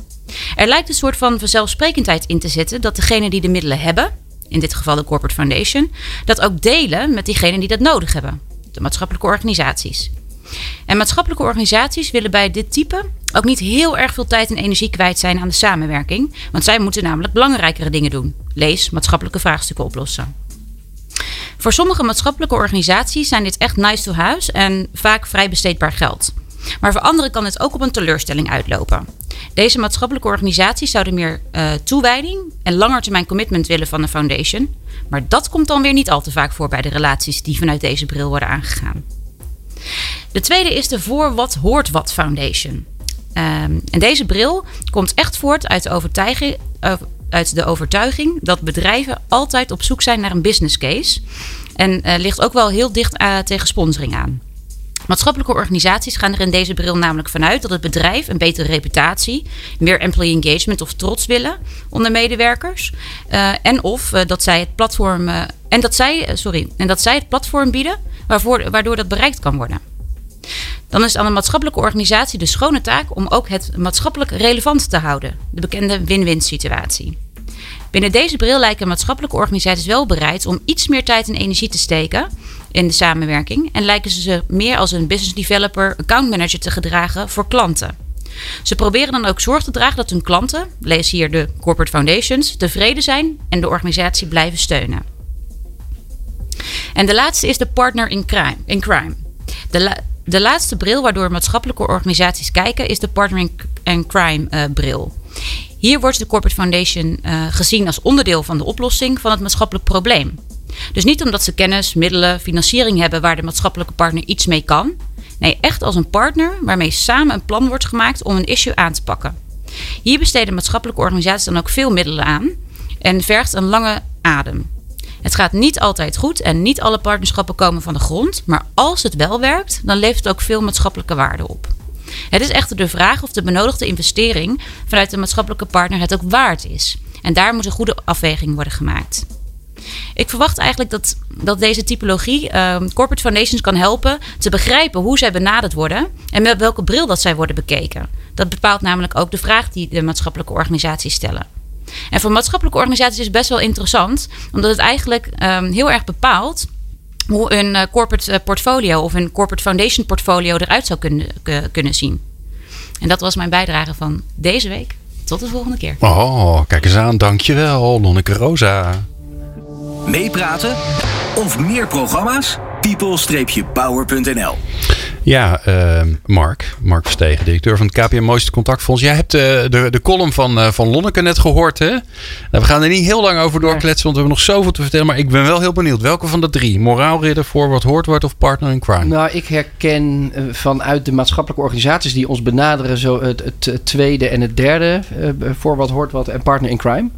Er lijkt een soort van vanzelfsprekendheid in te zitten dat degenen die de middelen hebben, in dit geval de Corporate Foundation, dat ook delen met diegenen die dat nodig hebben, de maatschappelijke organisaties. En maatschappelijke organisaties willen bij dit type ook niet heel erg veel tijd en energie kwijt zijn aan de samenwerking, want zij moeten namelijk belangrijkere dingen doen. Lees maatschappelijke vraagstukken oplossen. Voor sommige maatschappelijke organisaties zijn dit echt nice to have en vaak vrij besteedbaar geld. Maar voor anderen kan het ook op een teleurstelling uitlopen. Deze maatschappelijke organisaties zouden meer uh, toewijding en langetermijn commitment willen van de foundation. Maar dat komt dan weer niet al te vaak voor bij de relaties die vanuit deze bril worden aangegaan. De tweede is de Voor Wat Hoort Wat Foundation. Um, en deze bril komt echt voort uit de overtuiging, uit de overtuiging dat bedrijven altijd op zoek zijn naar een business case. En uh, ligt ook wel heel dicht uh, tegen sponsoring aan. Maatschappelijke organisaties gaan er in deze bril namelijk vanuit dat het bedrijf een betere reputatie, meer employee engagement of trots willen onder medewerkers. Uh, en of dat zij het platform en dat zij, sorry, en dat zij het platform bieden waarvoor, waardoor dat bereikt kan worden. Dan is het aan een maatschappelijke organisatie de schone taak om ook het maatschappelijk relevant te houden. De bekende win-win situatie. Binnen deze bril lijken maatschappelijke organisaties wel bereid om iets meer tijd en energie te steken in de samenwerking en lijken ze zich meer als een business developer, account manager te gedragen voor klanten. Ze proberen dan ook zorg te dragen dat hun klanten, lees hier de corporate foundations, tevreden zijn en de organisatie blijven steunen. En de laatste is de partner in crime. In crime. De, de laatste bril waardoor maatschappelijke organisaties kijken is de partner in crime uh, bril. Hier wordt de Corporate Foundation uh, gezien als onderdeel van de oplossing van het maatschappelijk probleem. Dus niet omdat ze kennis, middelen, financiering hebben waar de maatschappelijke partner iets mee kan. Nee, echt als een partner waarmee samen een plan wordt gemaakt om een issue aan te pakken. Hier besteden maatschappelijke organisaties dan ook veel middelen aan en vergt een lange adem. Het gaat niet altijd goed en niet alle partnerschappen komen van de grond, maar als het wel werkt, dan levert het ook veel maatschappelijke waarde op. Het is echter de vraag of de benodigde investering vanuit de maatschappelijke partner het ook waard is. En daar moet een goede afweging worden gemaakt. Ik verwacht eigenlijk dat, dat deze typologie uh, corporate foundations kan helpen te begrijpen hoe zij benaderd worden en met welke bril dat zij worden bekeken. Dat bepaalt namelijk ook de vraag die de maatschappelijke organisaties stellen. En voor maatschappelijke organisaties is het best wel interessant, omdat het eigenlijk um, heel erg bepaalt hoe een uh, corporate eh, portfolio of een corporate foundation portfolio eruit zou kunnen, kunnen zien. En dat was mijn bijdrage van deze week. Tot de volgende keer. Oh, kijk eens aan. Dankjewel, Lonneke Rosa. Meepraten of meer programma's? people-power.nl ja, uh, Mark. Mark Verstegen, directeur van het KPM Mooiste Contactfonds. Jij hebt uh, de, de column van, uh, van Lonneke net gehoord, hè? Nou, we gaan er niet heel lang over doorkletsen, want we hebben nog zoveel te vertellen. Maar ik ben wel heel benieuwd. Welke van de drie? Moraalridder, voor wat hoort wordt of partner in crime? Nou, ik herken uh, vanuit de maatschappelijke organisaties die ons benaderen... zo het, het tweede en het derde, voor wat hoort wat en partner in crime.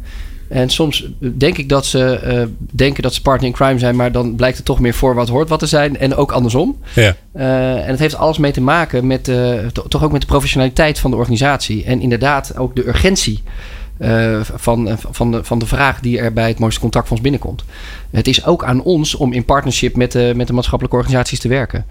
En soms denk ik dat ze uh, denken dat ze partner in crime zijn, maar dan blijkt het toch meer voor wat hoort wat te zijn. En ook andersom. Ja. Uh, en het heeft alles mee te maken met uh, toch ook met de professionaliteit van de organisatie. En inderdaad ook de urgentie. van, van, de, van de vraag die er bij het mooiste contactfonds binnenkomt. Het is ook aan ons om in partnership met de, met de maatschappelijke organisaties te werken.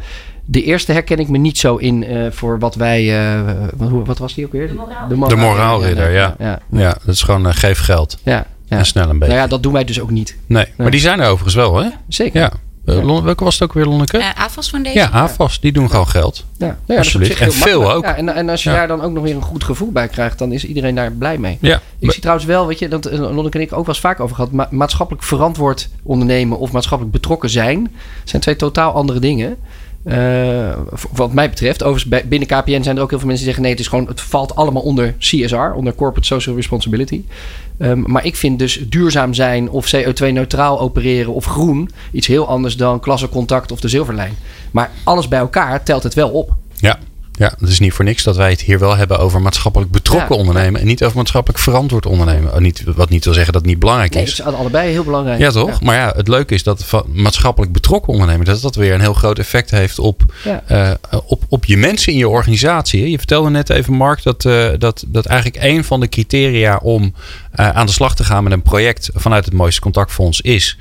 De eerste herken ik me niet zo in voor wat wij. wat, wat, was die ook weer? De, moraal. de, moraal. de moraalridder, ja. Ja, ja. ja. dat is gewoon geef geld. Ja. Ja. En snel een beetje. Nou ja, dat doen wij dus ook niet. Nee, maar die zijn er overigens wel, hè? Zeker. Ja. Welke was het ook weer, Lonneke? Uh, AFAS van deze. Ja, AFAS. Die doen gewoon geld. Ja, ja Alsjeblieft. En veel ook. Ja, en, en als je daar dan ook nog weer een goed gevoel bij krijgt, dan is iedereen daar blij mee. Ja. Ik zie trouwens wel, weet je, dat Lonneke en ik ook wel eens vaak over gehad. Ma maatschappelijk verantwoord ondernemen of maatschappelijk betrokken zijn, zijn twee totaal andere dingen. Uh, wat mij betreft, overigens binnen KPN zijn er ook heel veel mensen die zeggen: nee, het is gewoon, het valt allemaal onder CSR, onder Corporate Social Responsibility. Um, maar ik vind dus duurzaam zijn of CO2-neutraal opereren of groen iets heel anders dan klassencontact of de zilverlijn. Maar alles bij elkaar telt het wel op. Ja. Ja, het is niet voor niks dat wij het hier wel hebben over maatschappelijk betrokken ondernemen. En niet over maatschappelijk verantwoord ondernemen. Oh, niet, wat niet wil zeggen dat het niet belangrijk nee, is. Het is allebei heel belangrijk. Ja, toch? Ja. Maar ja, het leuke is dat maatschappelijk betrokken ondernemen, dat dat weer een heel groot effect heeft op, uh, op, op je mensen in je organisatie. Je vertelde net even, Mark, dat, uh, dat, dat eigenlijk een van de criteria om uh, aan de slag te gaan met een project vanuit het Mooiste Contactfonds is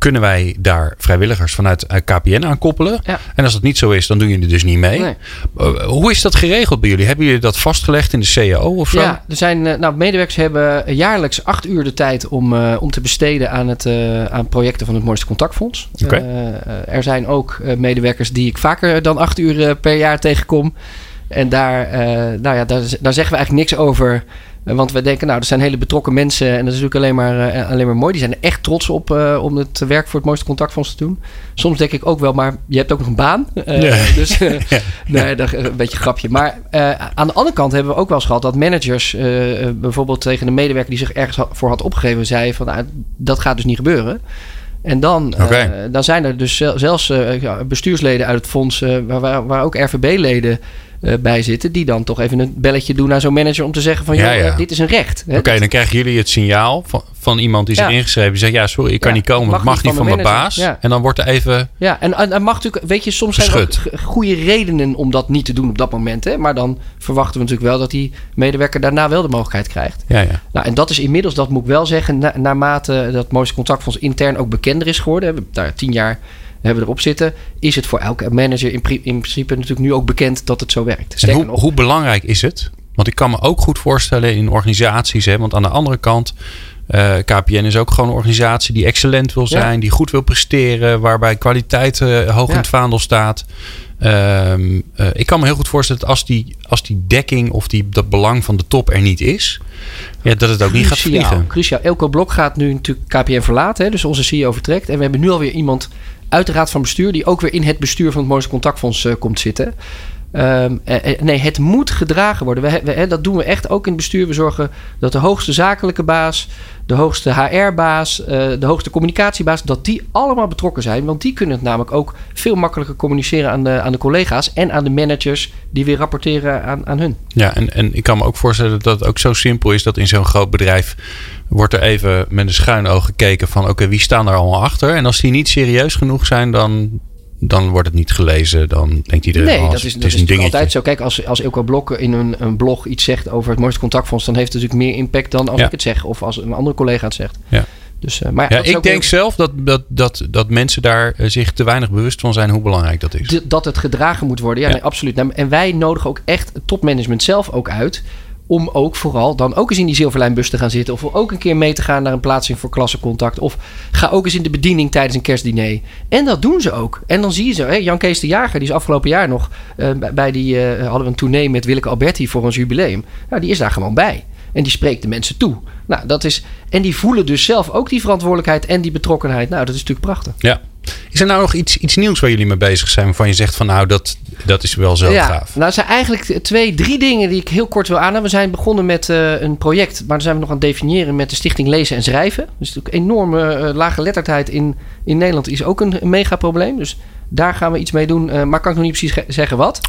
kunnen wij daar vrijwilligers vanuit KPN aan koppelen? Ja. En als dat niet zo is, dan doen jullie dus niet mee. Nee. Uh, hoe is dat geregeld bij jullie? Hebben jullie dat vastgelegd in de CAO of zo? Ja, er zijn, nou, medewerkers hebben jaarlijks acht uur de tijd om, uh, om te besteden aan, het, uh, aan projecten van het Mooiste Contactfonds. Okay. er zijn ook medewerkers die ik vaker dan acht uur per jaar tegenkom. En daar, nou ja, daar, daar zeggen we eigenlijk niks over want we denken, nou, er zijn hele betrokken mensen en dat is natuurlijk alleen maar, uh, alleen maar mooi. Die zijn er echt trots op uh, om het werk voor het mooiste contactfonds te doen. Soms denk ik ook wel, maar je hebt ook nog een baan. Uh, ja. (laughs) Dus (laughs) nee, dat, een beetje een grapje. Maar aan de andere kant hebben we ook wel eens gehad dat managers bijvoorbeeld tegen een medewerker die zich ergens voor had opgegeven, zei van nou, dat gaat dus niet gebeuren. En dan, okay. dan zijn er dus zelfs bestuursleden uit het fonds, waar, waar ook RVB-leden uh, bij zitten. Die dan toch even een belletje doen naar zo'n manager om te zeggen van ja, ja. dit is een recht. Oké, okay, dan krijgen jullie het signaal van, van iemand die zich ja. ingeschreven zegt ja sorry ik kan niet komen, mag, mag niet van, van mijn baas. En dan wordt er even Ja, en, en, mag natuurlijk, weet je, soms geschud. zijn er goede redenen om dat niet te doen op dat moment. Hè? Maar dan verwachten we natuurlijk wel dat die medewerker daarna wel de mogelijkheid krijgt. Ja, ja. Nou, en dat is inmiddels, dat moet ik wel zeggen, na, naarmate dat mooiste contactfonds intern ook bekender is geworden. We hebben daar tien jaar hebben erop zitten, is het voor elke manager in, in principe natuurlijk nu ook bekend dat het zo werkt. hoe, nog, hoe, belangrijk is het? Want ik kan me ook goed voorstellen in organisaties, hè, want aan de andere kant, uh, KPN is ook gewoon een organisatie die excellent wil zijn, die goed wil presteren, waarbij kwaliteit hoog in het vaandel staat. Ehm, eh, ik kan me heel goed voorstellen dat als die, als die dekking of die, dat belang van de top er niet is, ja, dat het ook niet gaat vliegen. Cruciaal. Elko Blok gaat nu natuurlijk KPN verlaten, hè, dus onze CEO vertrekt. En we hebben nu alweer iemand uit de raad van bestuur die ook weer in het bestuur van het Mooiste Contactfonds uh, komt zitten. Ehm, eh, eh, nee, het moet gedragen worden. We, dat doen we echt ook in het bestuur. We zorgen dat de hoogste zakelijke baas, de hoogste HR-baas, uh, de hoogste communicatiebaas, dat die allemaal betrokken zijn. Want die kunnen het namelijk ook veel makkelijker communiceren aan de, aan de collega's en aan de managers die weer rapporteren aan, aan hun. Ja, en, en ik kan me ook voorstellen dat het ook zo simpel is dat in zo'n groot bedrijf wordt er even met een schuin oog gekeken van oké, wie staan er allemaal achter? En als die niet serieus genoeg zijn, dan dan wordt het niet gelezen. Dan denkt iedereen, nee, oh, dat is, het is, een altijd zo. Kijk, als, als Ilko Blok in een, een blog iets zegt over het mooiste contactfonds... dan heeft het natuurlijk meer impact dan als ik het zeg. Of als een andere collega het zegt. Ja. Dus, uh, maar ja, ik denk zelf dat, dat, dat, dat mensen daar uh, zich te weinig bewust van zijn hoe belangrijk dat is. dat het gedragen moet worden. Ja, Nee, absoluut. Nou, en wij nodigen ook echt het topmanagement zelf ook uit om ook vooral dan ook eens in die zilverlijnbus te gaan zitten. Of ook een keer mee te gaan naar een plaatsing voor klassencontact. Of ga ook eens in de bediening tijdens een kerstdiner. En dat doen ze ook. En dan zie je ze. Hè, Jan Kees de Jager, die is afgelopen jaar nog uh, bij die uh, hadden we een tournee met Willeke Alberti voor ons jubileum. Nou, die is daar gewoon bij. En die spreekt de mensen toe. Nou, dat is, en die voelen dus zelf ook die verantwoordelijkheid en die betrokkenheid. Nou, dat is natuurlijk prachtig. Ja. Is er nou nog iets, iets nieuws waar jullie mee bezig zijn waarvan je zegt van nou dat, dat is wel zo ja, gaaf? Nou, er zijn eigenlijk twee, drie dingen die ik heel kort wil aanhalen. We zijn begonnen met uh, een project, maar daar zijn we nog aan het definiëren met de Stichting Lezen en Schrijven. Dus natuurlijk enorme uh, lage letterdheid in, in Nederland is ook een, een mega probleem. Dus daar gaan we iets mee doen, uh, maar kan ik nog niet precies zeggen wat.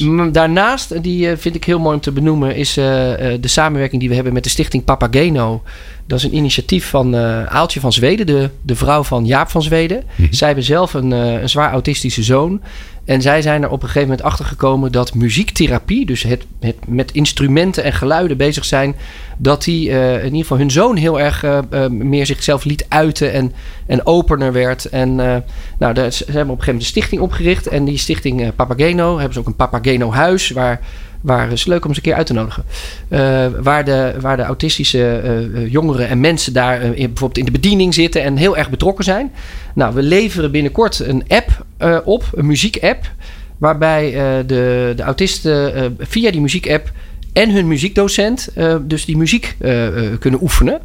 um, daarnaast, die vind ik heel mooi om te benoemen, is de samenwerking die we hebben met de Stichting Papageno. Dat is een initiatief van Aaltje van Zweden, de, de vrouw van Jaap van Zweden. Mhm. Zij hebben zelf een, een zwaar autistische zoon. En zij zijn er op een gegeven moment achter gekomen dat muziektherapie, dus het, met instrumenten en geluiden bezig zijn, dat die uh, in ieder geval hun zoon heel erg meer zichzelf liet uiten en, en opener werd. En nou, de, ze hebben op een gegeven moment een stichting opgericht. En die stichting Papageno hebben ze ook een Papageno huis waar waar is leuk om eens een keer uit te nodigen. Uh, waar, de, waar de autistische uh, jongeren en mensen daar in, bijvoorbeeld in de bediening zitten en heel erg betrokken zijn. Nou, we leveren binnenkort een app op, een muziekapp. Waarbij de, de autisten via die muziekapp en hun muziekdocent dus die muziek kunnen oefenen.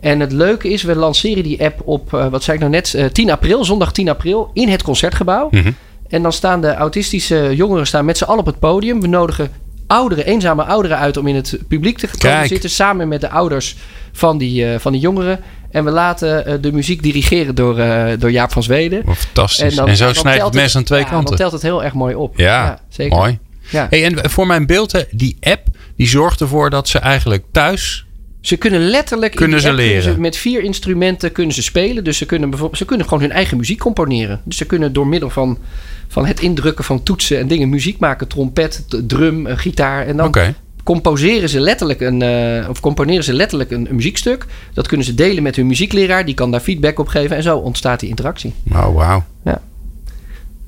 En het leuke is, we lanceren die app op, wat zei ik nou net, 10 april, zondag 10 april, in het concertgebouw. Mhm. En dan staan de autistische jongeren staan met z'n allen op het podium. We nodigen ouderen, eenzame ouderen uit om in het publiek te komen zitten. Samen met de ouders van die, uh, van die jongeren. En we laten uh, de muziek dirigeren door, uh, door Jaap van Zweden. Oh, fantastisch. En, dan, en zo snijdt het mes aan twee ja, kanten. Dan telt het heel erg mooi op. Ja, ja zeker. mooi. Ja. Hey, en voor mijn beeld, die app die zorgt ervoor dat ze eigenlijk thuis ze kunnen letterlijk kunnen ze leren. Kunnen ze met vier instrumenten kunnen ze spelen. Dus ze kunnen bijvoorbeeld ze kunnen gewoon hun eigen muziek componeren. Dus ze kunnen door middel van van het indrukken van toetsen en dingen muziek maken. Trompet, drum, gitaar. En dan composeren ze letterlijk een, uh, of componeren ze letterlijk een, een, muziekstuk. Dat kunnen ze delen met hun muziekleraar. Die kan daar feedback op geven. En zo ontstaat die interactie. Oh, wauw. Ja.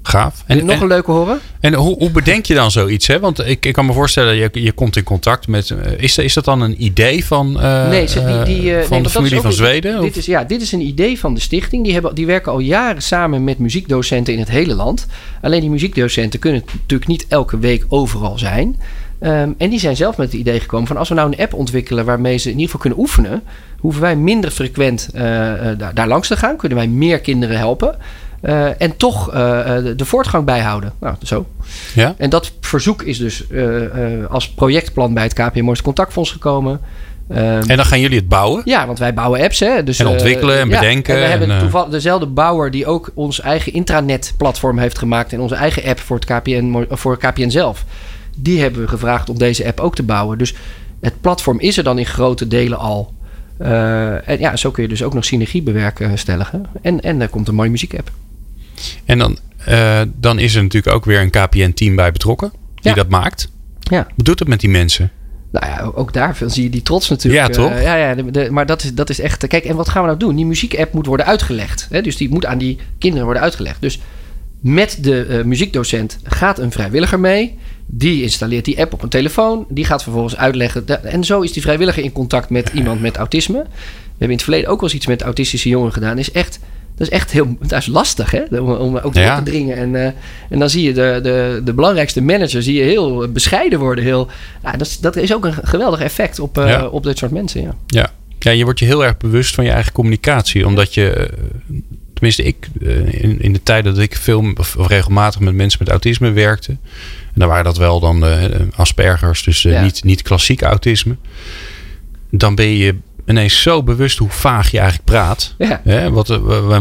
Gaaf. En, nog een leuke horen? En hoe, hoe bedenk je dan zoiets? Hè? Want ik, ik kan me voorstellen, je, je komt in contact met. Uh, is, is dat dan een idee van, uh, nee, die, die, uh, van nee, de familie van Zweden? Dit is, ja, dit is een idee van de stichting. Die, hebben, die werken al jaren samen met muziekdocenten in het hele land. Alleen die muziekdocenten kunnen natuurlijk niet elke week overal zijn. Um, en die zijn zelf met het idee gekomen van als we nou een app ontwikkelen waarmee ze in ieder geval kunnen oefenen, hoeven wij minder frequent daar, daar langs te gaan. Kunnen wij meer kinderen helpen. Uh, en toch uh, de voortgang bijhouden. Nou, zo. Ja? En dat verzoek is dus als projectplan bij het KPM Mooiste Contactfonds gekomen. en dan gaan jullie het bouwen? Ja, want wij bouwen apps. Hè, dus, en ontwikkelen en bedenken. En we hebben toevallig dezelfde bouwer die ook ons eigen intranet-platform heeft gemaakt. En onze eigen app voor, het KPN, voor KPN zelf. Die hebben we gevraagd om deze app ook te bouwen. Dus het platform is er dan in grote delen al. en ja, zo kun je dus ook nog synergie bewerkstelligen. En, en er komt een mooie muziekapp. En dan, uh, dan is er natuurlijk ook weer een KPN-team bij betrokken. Die dat maakt. Ja. Wat doet het met die mensen? Nou ja, ook daar zie je die trots natuurlijk. Ja, toch? Uh, ja, ja de, maar dat is, dat is echt... Kijk, en wat gaan we nou doen? Die muziekapp moet worden uitgelegd. Hè? Dus die moet aan die kinderen worden uitgelegd. Dus met de uh, muziekdocent gaat een vrijwilliger mee. Die installeert die app op een telefoon. Die gaat vervolgens uitleggen. En zo is die vrijwilliger in contact met iemand met autisme. We hebben in het verleden ook wel eens iets met autistische jongeren gedaan. Is echt, dat is echt heel dat is lastig hè? om, om ook ja. te dringen. En, uh, en dan zie je de, de, de belangrijkste manager zie je heel bescheiden worden. Heel, ja, dat, is, dat is ook een geweldig effect op, uh, ja. op dit soort mensen. Ja. ja. Ja, je wordt je heel erg bewust van je eigen communicatie. Omdat je, tenminste ik, in, in de tijd dat ik veel of regelmatig met mensen met autisme werkte. En dan waren dat wel dan uh, Aspergers, dus niet, niet klassiek autisme. Dan ben je ineens zo bewust hoe vaag je eigenlijk praat. Ja. Hè? Wat,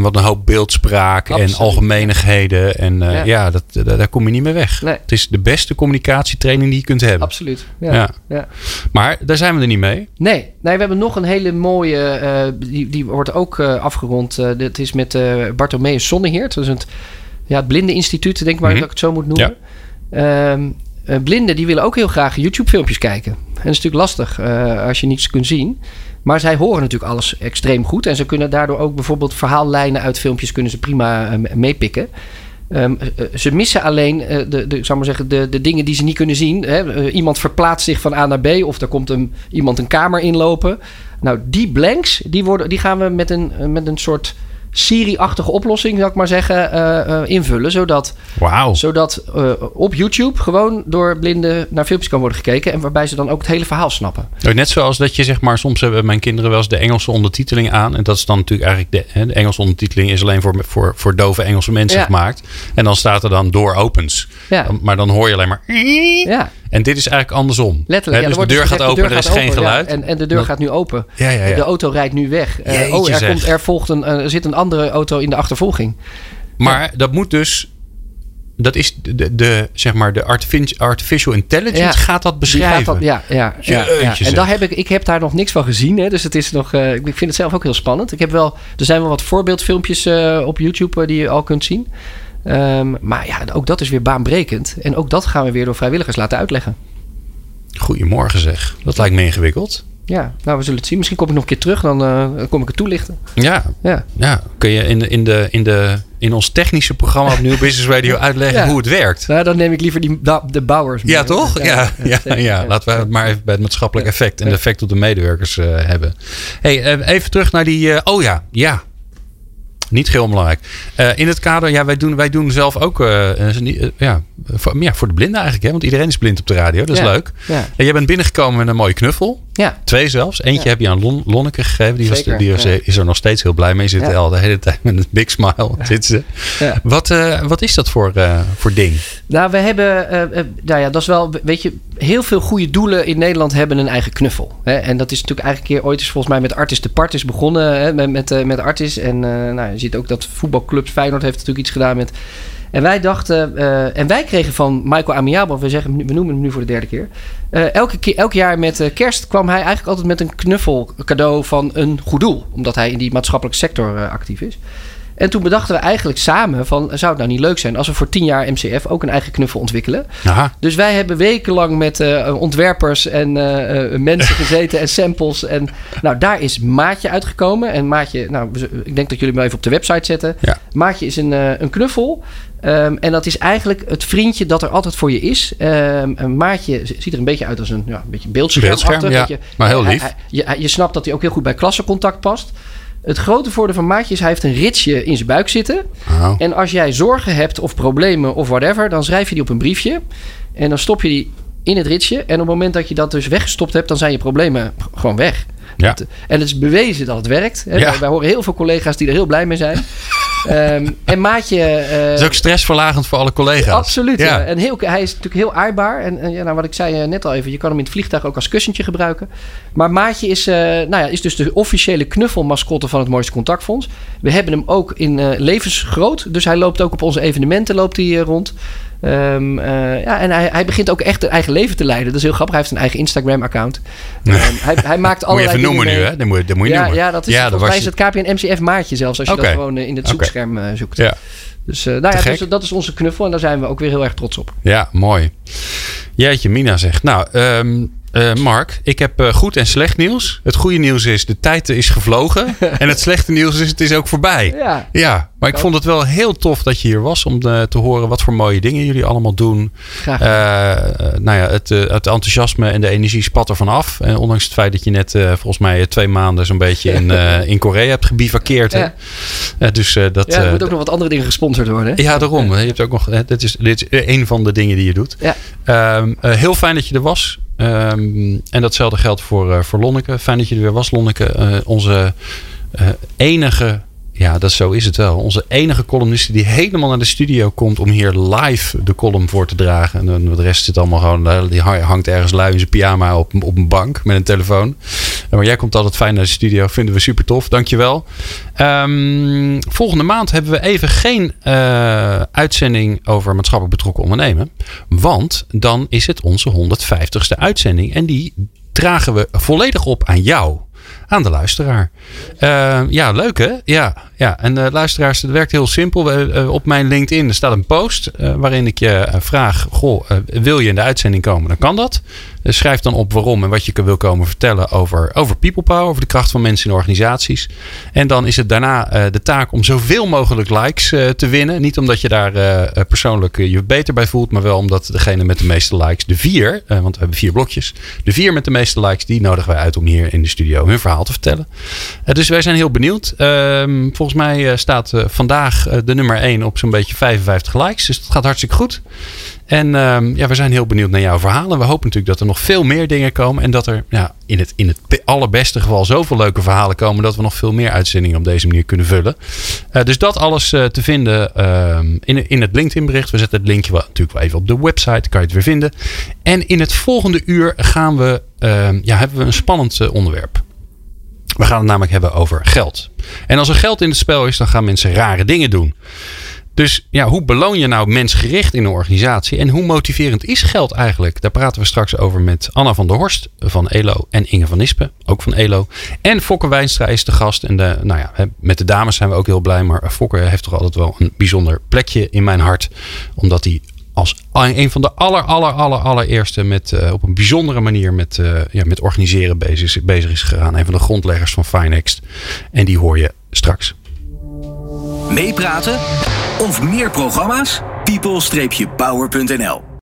wat een hoop beeldspraak en algemeenigheden. En uh, ja, ja dat, daar kom je niet meer weg. Nee. Het is de beste communicatietraining die je kunt hebben. Absoluut. Ja. ja. Maar daar zijn we er niet mee. Nee, nee we hebben nog een hele mooie. Uh, die, die wordt ook uh, afgerond. Dat is met Bartomeus Zonneheert. Dat is het, ja, het Blinde Instituut, denk ik maar mm -hmm. dat ik het zo moet noemen. Um, blinden die willen ook heel graag YouTube-filmpjes kijken. En dat is natuurlijk lastig als je niets kunt zien. Maar zij horen natuurlijk alles extreem goed. En ze kunnen daardoor ook bijvoorbeeld verhaallijnen uit filmpjes kunnen ze prima uh, meepikken. Um, ze missen alleen uh, de, de, zou maar zeggen, de, de dingen die ze niet kunnen zien. Hè. iemand verplaatst zich van A naar B of er komt een, iemand een kamer inlopen. Nou, die blanks, die, worden, die gaan we met een, met een soort Siri-achtige oplossing, zou ik maar zeggen, uh, uh, invullen. Zodat, wow. zodat uh, op YouTube gewoon door blinden naar filmpjes kan worden gekeken. En waarbij ze dan ook het hele verhaal snappen. Net zoals dat je zeg maar, soms hebben mijn kinderen wel eens de Engelse ondertiteling aan. En dat is dan natuurlijk eigenlijk de, hè, de Engelse ondertiteling is alleen voor, voor, voor dove Engelse mensen ja. gemaakt. En dan staat er dan door opens. Ja. Maar dan hoor je alleen maar. Ja. En dit is eigenlijk andersom. Letterlijk. He, dus de deur gaat open, er is geen open, geluid. Ja. En, en de deur gaat nu open. Ja, ja, ja. De auto rijdt nu weg. Uh, oh, er, komt, er, volgt een, uh, er zit een andere auto in de achtervolging. Maar dat moet dus dat is de, de, zeg maar de artificial intelligence ja, gaat dat beschrijven. Gaat dat, ja, ja, ja, ja, En daar heb ik, ik heb daar nog niks van gezien. Hè, dus het is nog, uh, ik vind het zelf ook heel spannend. Ik heb wel, er zijn wel wat voorbeeldfilmpjes uh, op YouTube uh, die je al kunt zien. Um, maar ja, ook dat is weer baanbrekend. En ook dat gaan we weer door vrijwilligers laten uitleggen. Goedemorgen zeg. Dat lijkt me ingewikkeld. Ja, nou we zullen het zien. Misschien kom ik nog een keer terug, dan uh, kom ik het toelichten. Ja, ja. ja. kun je in, de, in, de, in, de, in ons technische programma op Nieuw Business Radio (laughs) uitleggen ja. hoe het werkt? Nou, dan neem ik liever die, de bouwers. Mee. Ja, toch? Ja, ja, ja, ja, laten we het maar even bij het maatschappelijk effect en de effect op de medewerkers uh, hebben. hey, uh, even terug naar die. oh ja, ja. Niet heel belangrijk. Uh, in het kader, ja, wij doen, wij doen zelf ook, uh, uh, ja, voor, ja, voor de blinden eigenlijk, hè? want iedereen is blind op de radio, dat is ja. leuk. Ja. Jij bent binnengekomen met een mooie knuffel. Ja. Twee zelfs. Eentje Ja. heb je aan Lon Lonneke gegeven. Die, was, die was, ja. is er nog steeds heel blij mee. Zit Ja. al de hele tijd met een big smile. Zit ze. Wat, eh, wat is dat voor, eh, voor ding? Nou, we hebben, eh, eh, nou ja, dat is wel, weet je, heel veel goede doelen in Nederland hebben een eigen knuffel. Hè? En dat is natuurlijk eigenlijk keer ooit is volgens mij met Artis de Partis begonnen, hè? met, met, eh, met Artis. En eh, nou, je ziet ook dat voetbalclubs, Feyenoord heeft natuurlijk iets gedaan met... En wij dachten, eh, en wij kregen van Michael Amiabo, we, zeggen, we noemen hem nu voor de derde keer. eh, elke keer, elk jaar met eh, kerst kwam hij eigenlijk altijd met een knuffel cadeau van een goed doel. Omdat hij in die maatschappelijke sector actief is. En toen bedachten we eigenlijk samen van, zou het nou niet leuk zijn als we voor 10 jaar MCF ook een eigen knuffel ontwikkelen? Aha. Dus wij hebben wekenlang met ontwerpers en mensen gezeten en samples. En nou, daar is Maatje uitgekomen. En Maatje, nou, ik denk dat jullie hem even op de website zetten. Ja. Maatje is een, een knuffel. Ehm, en dat is eigenlijk het vriendje dat er altijd voor je is. Ehm, een Maatje ziet er een beetje uit als een, ja, een beetje beeldscherm. Beeldscherm, ja. Maar heel lief. je, je snapt dat hij ook heel goed bij klassencontact past. Het grote voordeel van Maatje is, hij heeft een ritsje in zijn buik zitten. Oh. En als jij zorgen hebt of problemen of whatever, dan schrijf je die op een briefje. En dan stop je die in het ritsje. En op het moment dat je dat dus weggestopt hebt, dan zijn je problemen gewoon weg. Ja. Het- en het is bewezen dat het werkt. Hè. Ja. Wij, wij horen heel veel collega's die er heel blij mee zijn. (laughs) Ehm, en Maatje... eh, Dat is ook stressverlagend voor alle collega's. Absoluut. Ja. Ja. En heel, hij is natuurlijk heel aardbaar. En, en ja, nou, wat ik zei eh, net al even, je kan hem in het vliegtuig ook als kussentje gebruiken. Maar Maatje is, eh, nou ja, is dus de officiële knuffelmascotte van het Mooiste Contactfonds. We hebben hem ook in levensgroot. Dus hij loopt ook op onze evenementen loopt hij, rond. Ehm, eh, ja, en hij, hij begint ook echt een eigen leven te leiden. Dat is heel grappig. Hij heeft een eigen Instagram-account. Ehm, hij, hij (laughs) maakt Moet je allerlei even noemen nu, hè? Dat moet, dat moet je Ja, noemen. ja, dat is, daar volgens mij was is het KPN MCF maatje zelfs. Als je dat gewoon eh, in het zoekscherm eh, zoekt. Ja. Dus, nou ja, dus dat is onze knuffel en daar zijn we ook weer heel erg trots op. Ja, mooi. Jeetje, Mina zegt. Nou, ehm, Uh, Mark, ik heb uh, goed en slecht nieuws. Het goede nieuws is, de tijd is gevlogen. (laughs) en het slechte nieuws is, het is ook voorbij. Ja. ja maar ik vond het wel heel tof dat je hier was om uh, te horen wat voor mooie dingen jullie allemaal doen. Graag. nou ja, het, het, enthousiasme en de energie spat er vanaf. En ondanks het feit dat je net volgens mij twee maanden zo'n beetje in, (laughs) in Korea hebt gebivakkeerd. Ja. dus, dat, ja, er moet ook nog wat andere dingen gesponsord worden. Hè? Ja, daarom. Je hebt ook nog, dit, is, dit is een van de dingen die je doet. Ja. Um, heel fijn dat je er was. Um, en datzelfde geldt voor, uh, voor Lonneke. Fijn dat je er weer was, Lonneke. Uh, onze uh, enige ja, dat zo is het wel. Onze enige columniste die helemaal naar de studio komt om hier live de column voor te dragen. En de rest zit allemaal gewoon, eh, die hangt ergens lui in zijn pyjama op, op een bank met een telefoon. Maar jij komt altijd fijn naar de studio, vinden we super tof. Dankjewel. Um, volgende maand hebben we even geen uh, uitzending over maatschappelijk betrokken ondernemen. Want dan is het onze 150ste uitzending. En die dragen we volledig op aan jou aan de luisteraar. Uh, ja, leuk hè? Ja, ja. en uh, luisteraars, het werkt heel simpel. Uh, op mijn LinkedIn staat een post waarin ik je vraag: Goh, wil je in de uitzending komen? Dan kan dat. Eh, schrijf dan op waarom en wat je wil komen vertellen over, over people power, over de kracht van mensen in organisaties. En dan is het daarna de taak om zoveel mogelijk likes te winnen. Niet omdat je daar persoonlijk je beter bij voelt, maar wel omdat degene met de meeste likes, de vier, want we hebben vier blokjes, de vier met de meeste likes, die nodigen wij uit om hier in de studio hun verhaal te vertellen. dus wij zijn heel benieuwd. Ehm, volgens mij staat vandaag de nummer 1 op zo'n beetje 55 likes, dus dat gaat hartstikke goed. En um, ja, we zijn heel benieuwd naar jouw verhalen. We hopen natuurlijk dat er nog veel meer dingen komen. En dat er ja, in, het, in het allerbeste geval zoveel leuke verhalen komen. Dat we nog veel meer uitzendingen op deze manier kunnen vullen. Dus dat alles te vinden uh, in, in het LinkedIn bericht. We zetten het linkje natuurlijk wel even op de website. Kan je het weer vinden. En in het volgende uur gaan we, ehm, ja, hebben we een spannend eh, onderwerp. We gaan het namelijk hebben over geld. En als er geld in het spel is, dan gaan mensen rare dingen doen. Dus ja, hoe beloon je nou mensgericht in een organisatie? En hoe motiverend is geld eigenlijk? Daar praten we straks over met Anna van der Horst van ELO en Inge van Nispen, ook van ELO. En Fokke Wijnstra is de gast. En de, nou ja, met de dames zijn we ook heel blij. Maar Fokke heeft toch altijd wel een bijzonder plekje in mijn hart. Omdat hij als een van de aller, aller, aller, allereerste met, uh, op een bijzondere manier met, uh, ja, met organiseren bezig, bezig is gegaan. Een van de grondleggers van Finext. En die hoor je straks. Meepraten of meer programma's? people-power.nl